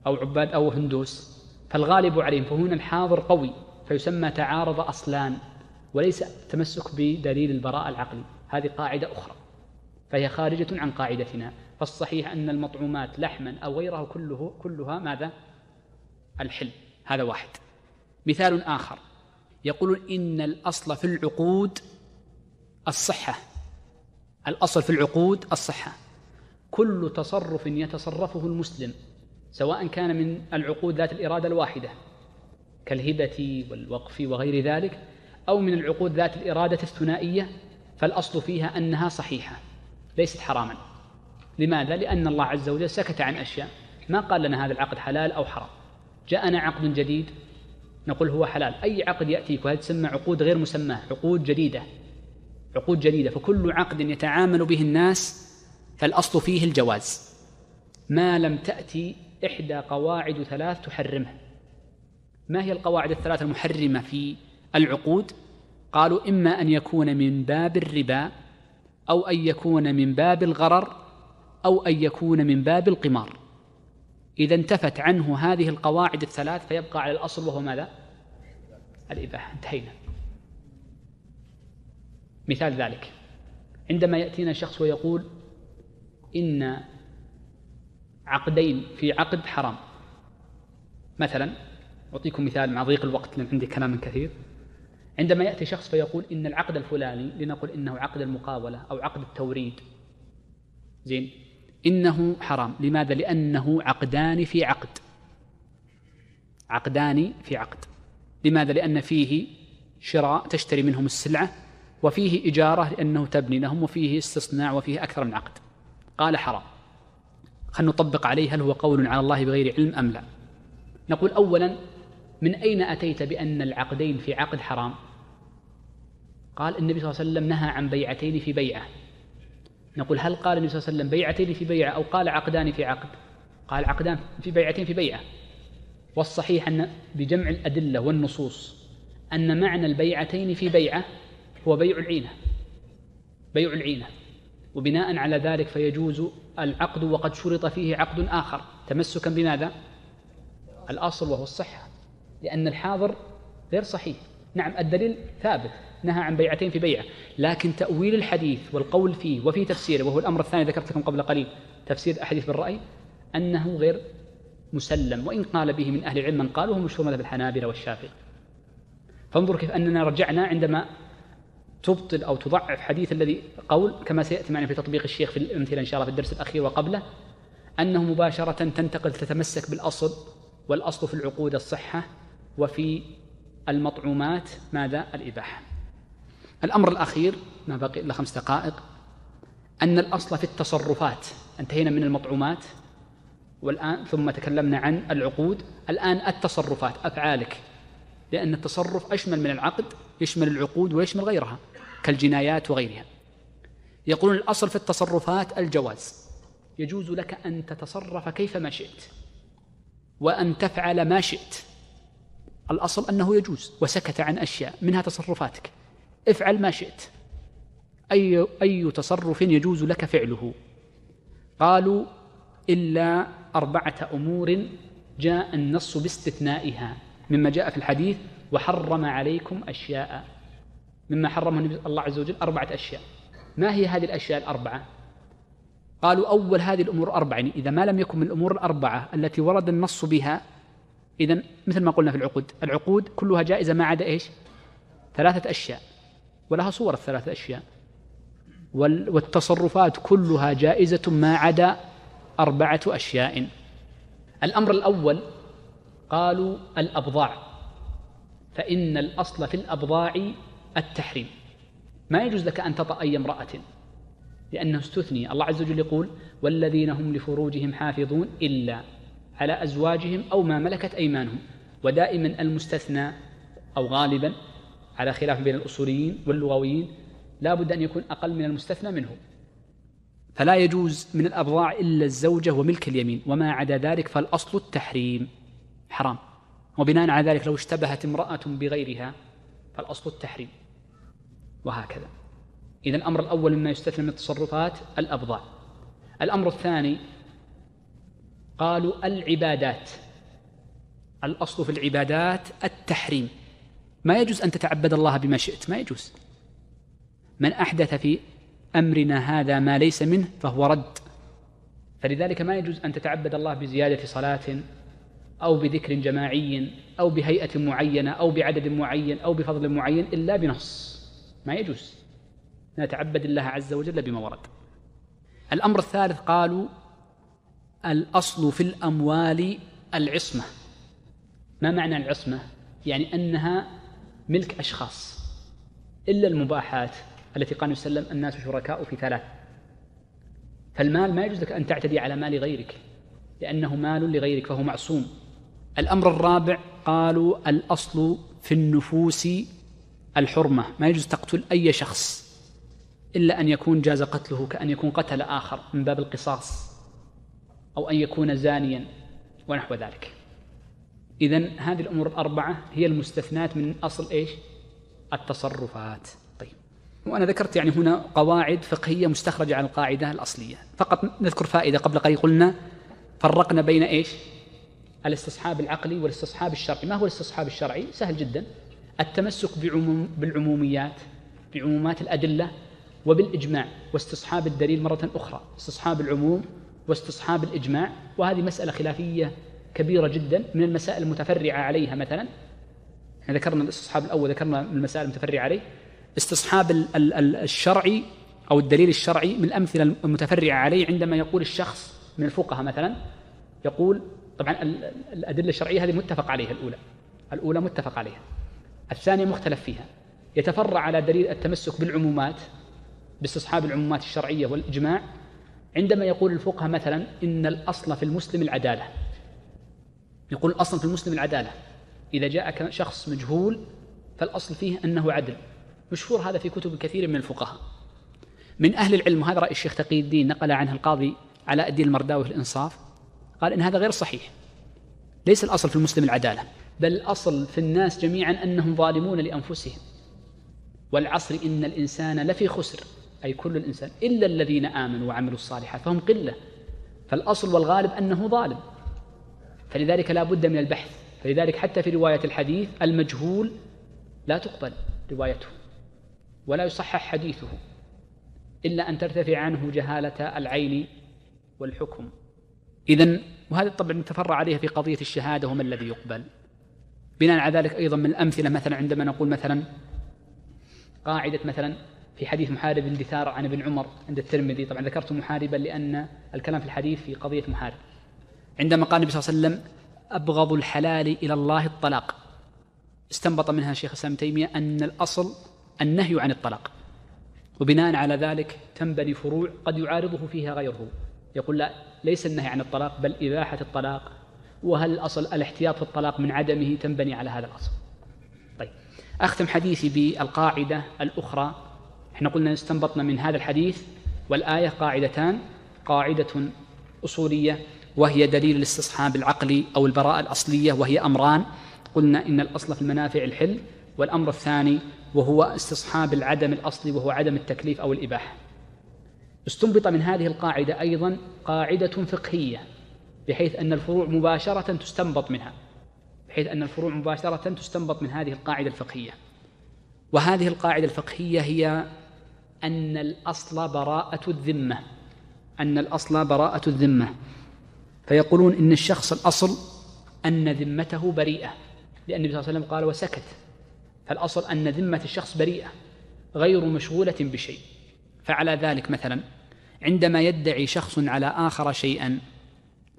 أو عباد أو هندوس فالغالب عليهم. فهنا الحاضر قوي. فيسمى تعارض أصلان وليس تمسك بدليل البراءة العقلي هذه قاعدة أخرى فهي خارجة عن قاعدتنا. فالصحيح أن المطعومات لحما أو غيره كله كلها ماذا؟ الحل هذا واحد. مثال آخر يقول إن الأصل في العقود الصحة الأصل في العقود الصحة. كل تصرف يتصرفه المسلم سواء كان من العقود ذات الإرادة الواحدة كالهبة والوقف وغير ذلك أو من العقود ذات الإرادة الثنائية فالأصل فيها أنها صحيحة ليست حراما. لماذا؟ لأن الله عز وجل سكت عن أشياء. ما قال لنا هذا العقد حلال أو حرام؟ جاءنا عقد جديد نقول هو حلال. أي عقد يأتيك؟ وهذه تسمى عقود غير مسماة؟ عقود جديدة. عقود جديدة. فكل عقد يتعامل به الناس فالأصل فيه الجواز. ما لم تأتي إحدى قواعد ثلاث تحرمه. ما هي القواعد الثلاث المحرمة في العقود؟ قالوا إما أن يكون من باب الربا أو أن يكون من باب الغرر أو أن يكون من باب القمار. إذا انتفت عنه هذه القواعد الثلاث فيبقى على الأصل وهو ماذا؟ الإباحة. انتهينا. مثال ذلك. عندما يأتينا شخص ويقول إن عقدين في عقد حرام. مثلا أعطيكم مثال مع ضيق الوقت لأن عندي كلام كثير. عندما يأتي شخص فيقول إن العقد الفلاني لنقل إنه عقد المقاولة أو عقد التوريد. زين. إنه حرام. لماذا؟ لأنه عقدان في عقد. عقدان في عقد. لماذا؟ لأن فيه شراء تشتري منهم السلعة وفيه إجارة لأنه تبني لهم وفيه استصناع وفيه أكثر من عقد. قال حرام. خلينا نطبق عليه هل هو قول على الله بغير علم أم لا. نقول أولا من أين أتيت بأن العقدين في عقد حرام؟ قال النبي صلى الله عليه وسلم نهى عن بيعتين في بيعة. نقول هل قال النبي صلى الله عليه وسلم بيعتين في بيعة أو قال عقدان في عقد؟ قال عقدان في بيعتين في بيعة. والصحيح أن بجمع الأدلة والنصوص أن معنى البيعتين في بيعة هو بيع العينة. بيع العينة. وبناء على ذلك فيجوز العقد وقد شرط فيه عقد آخر. تمسكا بماذا؟ الأصل وهو الصحة. لأن الحاضر غير صحيح. نعم الدليل ثابت نهى عن بيعتين في بيعة لكن تأويل الحديث والقول فيه وفي تفسيره وهو الأمر الثاني ذكرت لكم قبل قليل تفسير الأحاديث بالرأي أنه غير مسلم. وإن قال به من أهل العلم من قال وهو مشهور مذهب الحنابلة والشافعي. فانظر كيف أننا رجعنا عندما تبطل أو تضعف حديث الذي قول كما سيأتي معنا في تطبيق الشيخ في الأمثلة إن شاء الله في الدرس الأخير وقبله أنه مباشرة تنتقل تتمسك بالأصل والأصل في العقود الصحة وفي المطعومات ماذا؟ الإباحة. الأمر الأخير ما بقي إلا خمس دقائق. أن الأصل في التصرفات. انتهينا من المطعومات. والآن ثم تكلمنا عن العقود. الآن التصرفات. أفعالك. لأن التصرف أشمل من العقد يشمل العقود ويشمل غيرها كالجنايات وغيرها. يقولون الأصل في التصرفات الجواز. يجوز لك أن تتصرف كيفما شئت وأن تفعل ما شئت. الأصل أنه يجوز وسكت عن أشياء منها تصرفاتك. افعل ما شئت. أي, أي تصرف يجوز لك فعله. قالوا إلا أربعة أمور جاء النص باستثنائها. مما جاء في الحديث وحرم عليكم أشياء. مما حرمه الله عز وجل أربعة أشياء. ما هي هذه الأشياء الأربعة؟ قالوا أول هذه الأمور أربعة. يعني إذا ما لم يكن من الأمور الأربعة التي ورد النص بها إذا مثل ما قلنا في العقود. العقود كلها جائزة ما عدا إيش؟ ثلاثة أشياء. ولها صور الثلاثة أشياء. والتصرفات كلها جائزة ما عدا أربعة أشياء. الأمر الأول قالوا الأبضاع. فإن الأصل في الأبضاع التحريم. ما يجوز لك أن تطأ أي امرأة. لأنه استثني. الله عز وجل يقول والذين هم لفروجهم حافظون إلا على أزواجهم أو ما ملكت أيمانهم. ودائما المستثنى أو غالبا على خلاف بين الأصوليين واللغويين لا بد أن يكون أقل من المستثنى منه فلا يجوز من الأبضاع إلا الزوجة وملك اليمين وما عدا ذلك فالأصل التحريم. حرام. وبناء على ذلك لو اشتبهت امرأة بغيرها فالأصل التحريم. وهكذا. إذا الأمر الأول مما يستثنى من التصرفات الأبضاع. الأمر الثاني قالوا العبادات. الأصل في العبادات التحريم. ما يجوز أن تتعبد الله بما شئت ما يجوز. من أحدث في أمرنا هذا ما ليس منه فهو رد. فلذلك ما يجوز أن تتعبد الله بزيادة صلاة أو بذكر جماعي أو بهيئة معينة أو بعدد معين أو بفضل معين إلا بنص. ما يجوز. نتعبد الله عز وجل بما ورد. الأمر الثالث قالوا الأصل في الأموال العصمة. ما معنى العصمة؟ يعني أنها ملك أشخاص. إلا المباحات التي قال وسلم الناس شركاء في ثلاث. فالمال ما يجوز لك أن تعتدي على مال غيرك لأنه مال لغيرك فهو معصوم. الأمر الرابع قالوا الأصل في النفوس الحرمة. ما يجوز تقتل أي شخص إلا أن يكون جاز قتله كأن يكون قتل آخر من باب القصاص. أو أن يكون زانيا ونحو ذلك. إذا هذه الأمور الأربعة هي المستثنات من أصل إيش؟ التصرفات. طيب. وأنا ذكرت يعني هنا قواعد فقهية مستخرجة عن القاعدة الأصلية. فقط نذكر فائدة قبل قليل. قلنا فرقنا بين إيش؟ الاستصحاب العقلي والاستصحاب الشرعي. ما هو الاستصحاب الشرعي؟ سهل جدا. التمسك بعموم بالعموميات بعمومات الأدلة وبالإجماع واستصحاب الدليل مرة أخرى. استصحاب العموم واستصحاب الإجماع وهذه مسألة خلافية كبيرة جدا من المسائل المتفرعة عليها مثلا. إحنا ذكرنا الاستصحاب الأول ذكرنا المسائل المتفرعة عليه. استصحاب الشرعي أو الدليل الشرعي من الأمثلة المتفرعة عليه عندما يقول الشخص من الفقهاء مثلا يقول طبعا الأدلة الشرعية هذه متفق عليها الأولى. الأولى متفق عليها. الثانية مختلف فيها. يتفرع على دليل التمسك بالعمومات باستصحاب العمومات الشرعية والإجماع عندما يقول الفقهاء مثلا إن الأصل في المسلم العدالة. يقول الأصل في المسلم العدالة. إذا جاءك شخص مجهول فالأصل فيه أنه عدل. مشهور هذا في كتب كثير من الفقهاء. من أهل العلم وهذا رأي الشيخ تقي الدين نقل عنه القاضي علاء الدين المرداوي في الإنصاف قال إن هذا غير صحيح. ليس الأصل في المسلم العدالة بل الأصل في الناس جميعا أنهم ظالمون لأنفسهم. والعصر إن الإنسان لفي خسر. أي كل الإنسان إلا الذين آمنوا وعملوا الصالحات فهم قلة. فالأصل والغالب أنه ظالم. فلذلك لا بد من البحث. فلذلك حتى في رواية الحديث المجهول لا تقبل روايته ولا يصحح حديثه إلا أن ترتفع عنه جهالة العين والحكم. إذا وهذا طبعا متفرع عليها في قضية الشهادة وما الذي يقبل. بناء على ذلك أيضا من الأمثلة مثلا عندما نقول مثلا قاعدة مثلا في حديث محارب بن دثار عن ابن عمر عند الترمذي. طبعا ذكرت محاربا لأن الكلام في الحديث في قضية محارب. عندما قال النبي صلى الله عليه وسلم أبغض الحلال إلى الله الطلاق. استنبط منها شيخ الإسلام تيمية أن الأصل النهي عن الطلاق. وبناء على ذلك تنبني فروع قد يعارضه فيها غيره. يقول لا ليس النهي عن الطلاق بل إباحة الطلاق. وهل الأصل الاحتياط في الطلاق من عدمه؟ تنبني على هذا الأصل. طيب أختم حديثي بالقاعدة الأخرى إحنا قلنا استنبطنا من هذا الحديث والآية قاعدتان قاعدة أصولية وهي دليل الاستصحاب العقلي أو البراءة الأصلية وهي أمران. قلنا إن الأصل في المنافع الحل والأمر الثاني وهو استصحاب العدم الأصلي وهو عدم التكليف أو الإباحة. استنبط من هذه القاعدة أيضا قاعدة فقهية بحيث أن الفروع مباشرة تستنبط منها بحيث أن الفروع مباشرة تستنبط من هذه القاعدة الفقهية. وهذه القاعدة الفقهية هي أن الأصل براءة الذمة. أن الأصل براءة الذمة. فيقولون إن الشخص الأصل أن ذمته بريئة. لأن النبي صلى الله عليه وسلم قال وسكت. فالأصل أن ذمة الشخص بريئة غير مشغولة بشيء. فعلى ذلك مثلا عندما يدعي شخص على آخر شيئا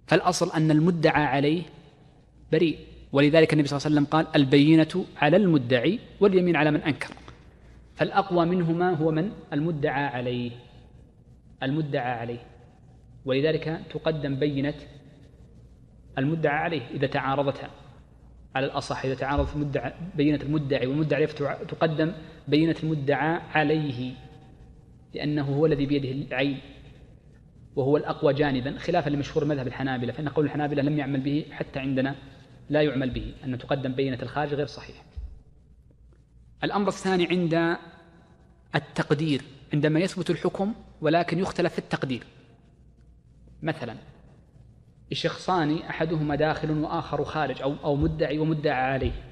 فالأصل أن المدعى عليه بريء. ولذلك النبي صلى الله عليه وسلم قال البينة على المدعي واليمين على من أنكر. فالأقوى منهما هو من؟ المدعى عليه. المدعى عليه. ولذلك تقدم بينة المدعى عليه إذا تعارضتا. على الأصح إذا تعارضت المدعى بينة المدعي والمدعي عليه تقدم بينة المدعى عليه لأنه هو الذي بيده العين وهو الأقوى جانبا خلافا لمشهور مذهب الحنابلة فإن قول الحنابلة لم يعمل به حتى عندنا لا يعمل به أن تقدم بينة الخارج غير صحيح. الأمر الثاني عند التقدير عندما يثبت الحكم ولكن يختلف في التقدير. مثلا شخصان أحدهما داخل وآخر خارج أو أو مدعي ومدعى عليه.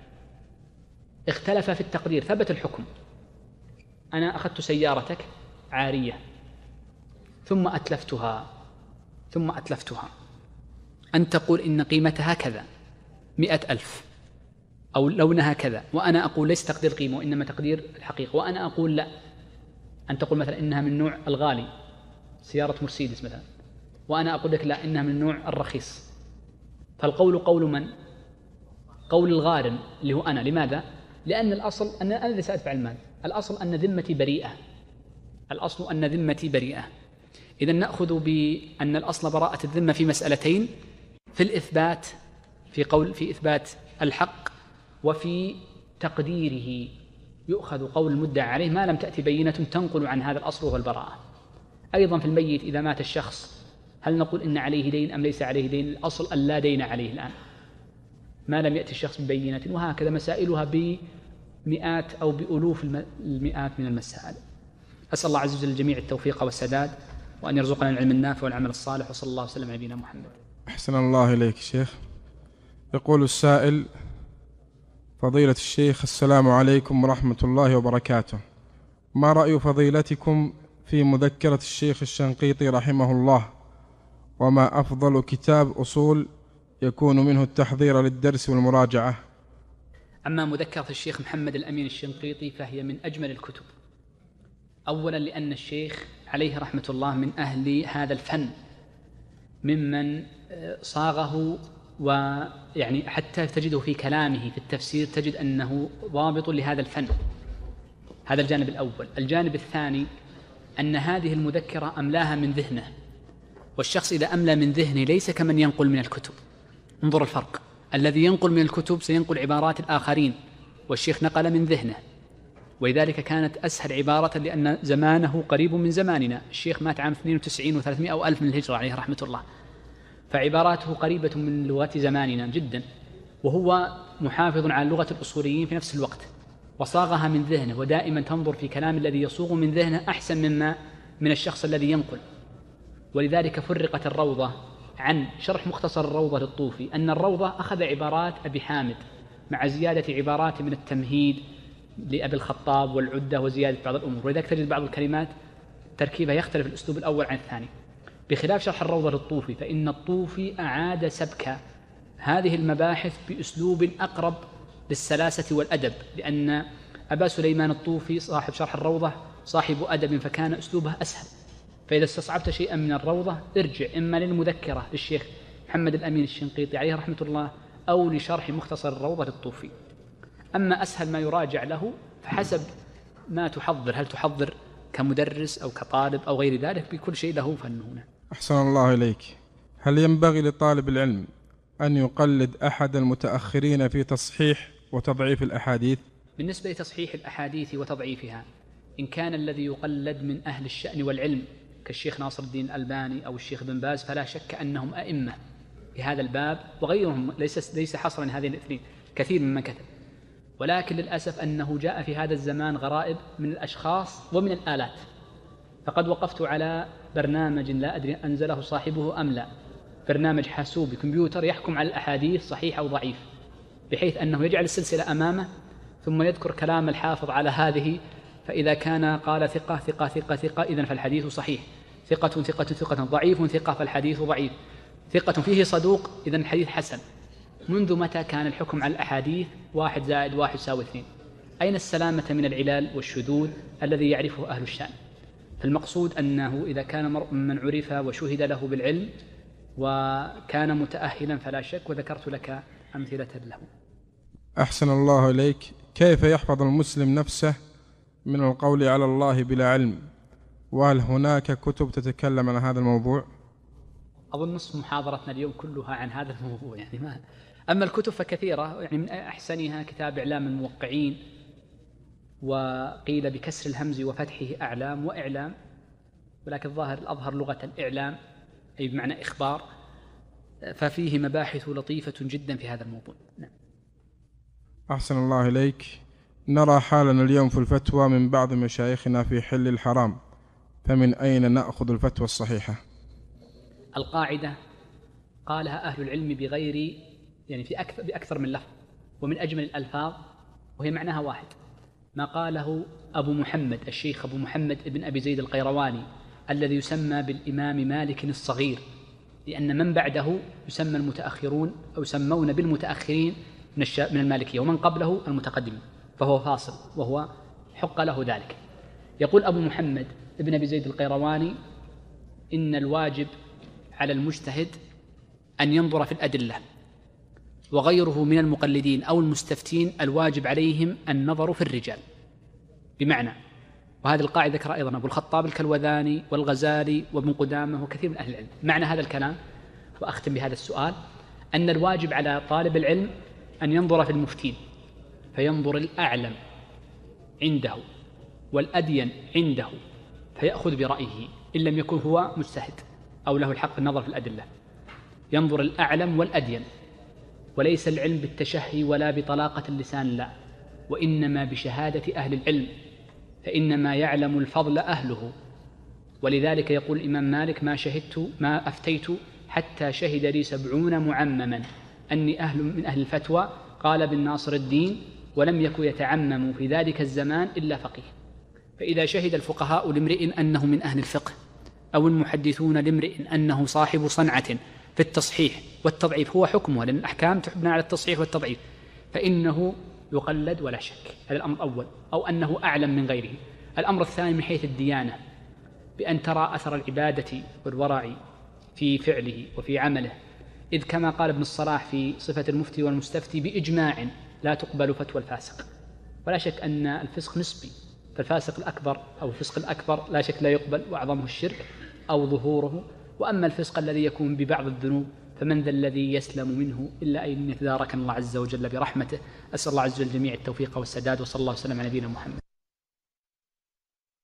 اختلف في التقدير ثبت الحكم. أنا أخذت سيارتك عارية ثم أتلفتها ثم أتلفتها. أن تقول إن قيمتها كذا مئة ألف. أو لونها كذا. وأنا أقول ليس تقدير قيمة وإنما تقدير الحقيقة. وأنا أقول لا. أن تقول مثلا إنها من نوع الغالي سيارة مرسيدس مثلا. وأنا أقول لك لا إنها من نوع الرخيص. فالقول قول من؟ قول الغارم اللي هو أنا. لماذا؟ لأن الأصل أن أنا الذي سأدفع المال. الأصل أن ذمتي بريئة. الأصل أن ذمتي بريئة. إذا نأخذ بأن الأصل براءة الذمة في مسألتين في الإثبات في قول في إثبات الحق وفي تقديره يؤخذ قول المدعى عليه ما لم تأتي بينة تنقل عن هذا الأصل وهو البراءة. أيضا في الميت إذا مات الشخص هل نقول إن عليه دين أم ليس عليه دين؟ الأصل أن لا دين عليه الآن. ما لم يأتي الشخص ببينة وهكذا مسائلها بمئات أو بألوف المئات من المسائل. أسأل الله عز وجل الجميع التوفيق والسداد وأن يرزقنا العلم النافع والعمل الصالح وصلى الله وسلم على نبينا محمد. أحسن الله إليك شيخ. يقول السائل فضيلة الشيخ السلام عليكم ورحمة الله وبركاته. ما رأي فضيلتكم في مذكرة الشيخ الشنقيطي رحمه الله؟ وما أفضل كتاب أصول يكون منه التحضير للدرس والمراجعة؟ أما مذكرة الشيخ محمد الأمين الشنقيطي فهي من أجمل الكتب. أولا لأن الشيخ عليه رحمة الله من أهل هذا الفن ممن آه، صاغه ويعني حتى تجده في كلامه في التفسير تجد أنه ضابط لهذا الفن هذا الجانب الأول. الجانب الثاني أن هذه المذكرة أملاها من ذهنه والشخص إذا أملى من ذهنه ليس كمن ينقل من الكتب. انظر الفرق. الذي ينقل من الكتب سينقل عبارات الآخرين والشيخ نقل من ذهنه. ولذلك كانت أسهل عبارة لأن زمانه قريب من زماننا. الشيخ مات عام 92 و300 أو ألف من الهجرة عليه رحمة الله. فعباراته قريبة من لغة زماننا جدا وهو محافظ على لغة الأصوليين في نفس الوقت. وصاغها من ذهنه ودائما تنظر في كلام الذي يصوغ من ذهنه أحسن مما من الشخص الذي ينقل. ولذلك فرقت الروضة عن شرح مختصر الروضة للطوفي أن الروضة أخذ عبارات أبي حامد مع زيادة عبارات من التمهيد لأبي الخطاب والعدة وزيادة بعض الأمور. ولذلك تجد بعض الكلمات تركيبها يختلف الأسلوب الأول عن الثاني. بخلاف شرح الروضة للطوفي فإن الطوفي أعاد سبك هذه المباحث بأسلوب أقرب للسلاسة والأدب لأن أبا سليمان الطوفي صاحب شرح الروضة صاحب أدب فكان أسلوبه أسهل. فإذا استصعبت شيئا من الروضة ارجع إما للمذكرة للشيخ محمد الأمين الشنقيطي عليه رحمة الله أو لشرح مختصر الروضة للطوفي. أما أسهل ما يراجع له فحسب ما تحضر هل تحضر كمدرس أو كطالب أو غير ذلك بكل شيء له فنه أحسن الله إليك. هل ينبغي لطالب العلم أن يقلد أحد المتأخرين في تصحيح وتضعيف الأحاديث؟ بالنسبة لتصحيح الأحاديث وتضعيفها إن كان الذي يقلد من أهل الشأن والعلم كالشيخ ناصر الدين الألباني أو الشيخ بن باز فلا شك أنهم أئمة في هذا الباب وغيرهم ليس ليس حصرا هذين الاثنين كثير ممن كتب. ولكن للأسف أنه جاء في هذا الزمان غرائب من الأشخاص ومن الآلات. فقد وقفت على برنامج لا أدري أنزله صاحبه أم لا. برنامج حاسوبي كمبيوتر يحكم على الأحاديث صحيح أو ضعيف بحيث أنه يجعل السلسلة أمامه ثم يذكر كلام الحافظ على هذه فإذا كان قال ثقة ثقة ثقة ثقة إذا فالحديث صحيح. ثقة ثقة ثقة ضعيف ثقة فالحديث ضعيف. ثقة فيه صدوق إذا الحديث حسن. منذ متى كان الحكم على الأحاديث؟ واحد زائد واحد يساوي اثنين. أين السلامة من العلال والشذوذ الذي يعرفه أهل الشأن؟ فالمقصود أنه إذا كان مرء من عرف وشهد له بالعلم وكان متأهلا فلا شك وذكرت لك أمثلة له. أحسن الله إليك. كيف يحفظ المسلم نفسه؟ من القول على الله بلا علم. وهل هناك كتب تتكلم عن هذا الموضوع؟ أظن نصف محاضرتنا اليوم كلها عن هذا الموضوع يعني ما. أما الكتب فكثيرة يعني من أحسنها كتاب إعلام الموقعين وقيل بكسر الهمز وفتحه أعلام وإعلام ولكن الظاهر الأظهر لغة الإعلام أي بمعنى إخبار ففيه مباحث لطيفة جدا في هذا الموضوع. نعم. أحسن الله إليك. نرى حالنا اليوم في الفتوى من بعض مشايخنا في حل الحرام فمن أين نأخذ الفتوى الصحيحة؟ القاعدة قالها أهل العلم بغير يعني في أكثر بأكثر من لفظ ومن أجمل الألفاظ وهي معناها واحد. ما قاله أبو محمد الشيخ أبو محمد بن أبي زيد القيرواني الذي يسمى بالإمام مالك الصغير لأن من بعده يسمى المتأخرون أو يسمون بالمتأخرين من من المالكية ومن قبله المتقدمين فهو فاصل وهو حق له ذلك. يقول أبو محمد ابن أبي زيد القيرواني إن الواجب على المجتهد أن ينظر في الأدلة. وغيره من المقلدين أو المستفتين الواجب عليهم النظر في الرجال. بمعنى وهذه القاعدة ذكر أيضا أبو الخطاب الكلوذاني والغزالي وابن قدامة وكثير من أهل العلم. معنى هذا الكلام وأختم بهذا السؤال أن الواجب على طالب العلم أن ينظر في المفتين فينظر الأعلم عنده والأدين عنده فيأخذ برأيه إن لم يكن هو مجتهد أو له الحق النظر في الأدلة. ينظر الأعلم والأدين. وليس العلم بالتشهي ولا بطلاقة اللسان لا. وإنما بشهادة أهل العلم فإنما يعلم الفضل أهله. ولذلك يقول الإمام مالك ما شهدت ما أفتيت حتى شهد لي سبعون معمما أني أهل من أهل الفتوى. قال ابن ناصر الدين ولم يكن يتعمم في ذلك الزمان إلا فقيه. فإذا شهد الفقهاء لامرئ أنه من أهل الفقه أو المحدثون لامرئ أنه صاحب صنعة في التصحيح والتضعيف. هو حكمه لأن الأحكام تحبنا على التصحيح والتضعيف. فإنه يقلد ولا شك. هذا الأمر الأول. أو أنه أعلم من غيره. الأمر الثاني من حيث الديانة. بأن ترى أثر العبادة والورع في فعله وفي عمله. إذ كما قال ابن الصلاح في صفة المفتي والمستفتي بإجماع لا تقبل فتوى الفاسق. ولا شك أن الفسق نسبي. فالفاسق الأكبر أو الفسق الأكبر لا شك لا يقبل وأعظمه الشرك أو ظهوره وأما الفسق الذي يكون ببعض الذنوب فمن ذا الذي يسلم منه إلا أن يتدارك الله عز وجل برحمته؟ أسأل الله عز وجل جميع التوفيق والسداد وصلى الله وسلم على نبينا محمد.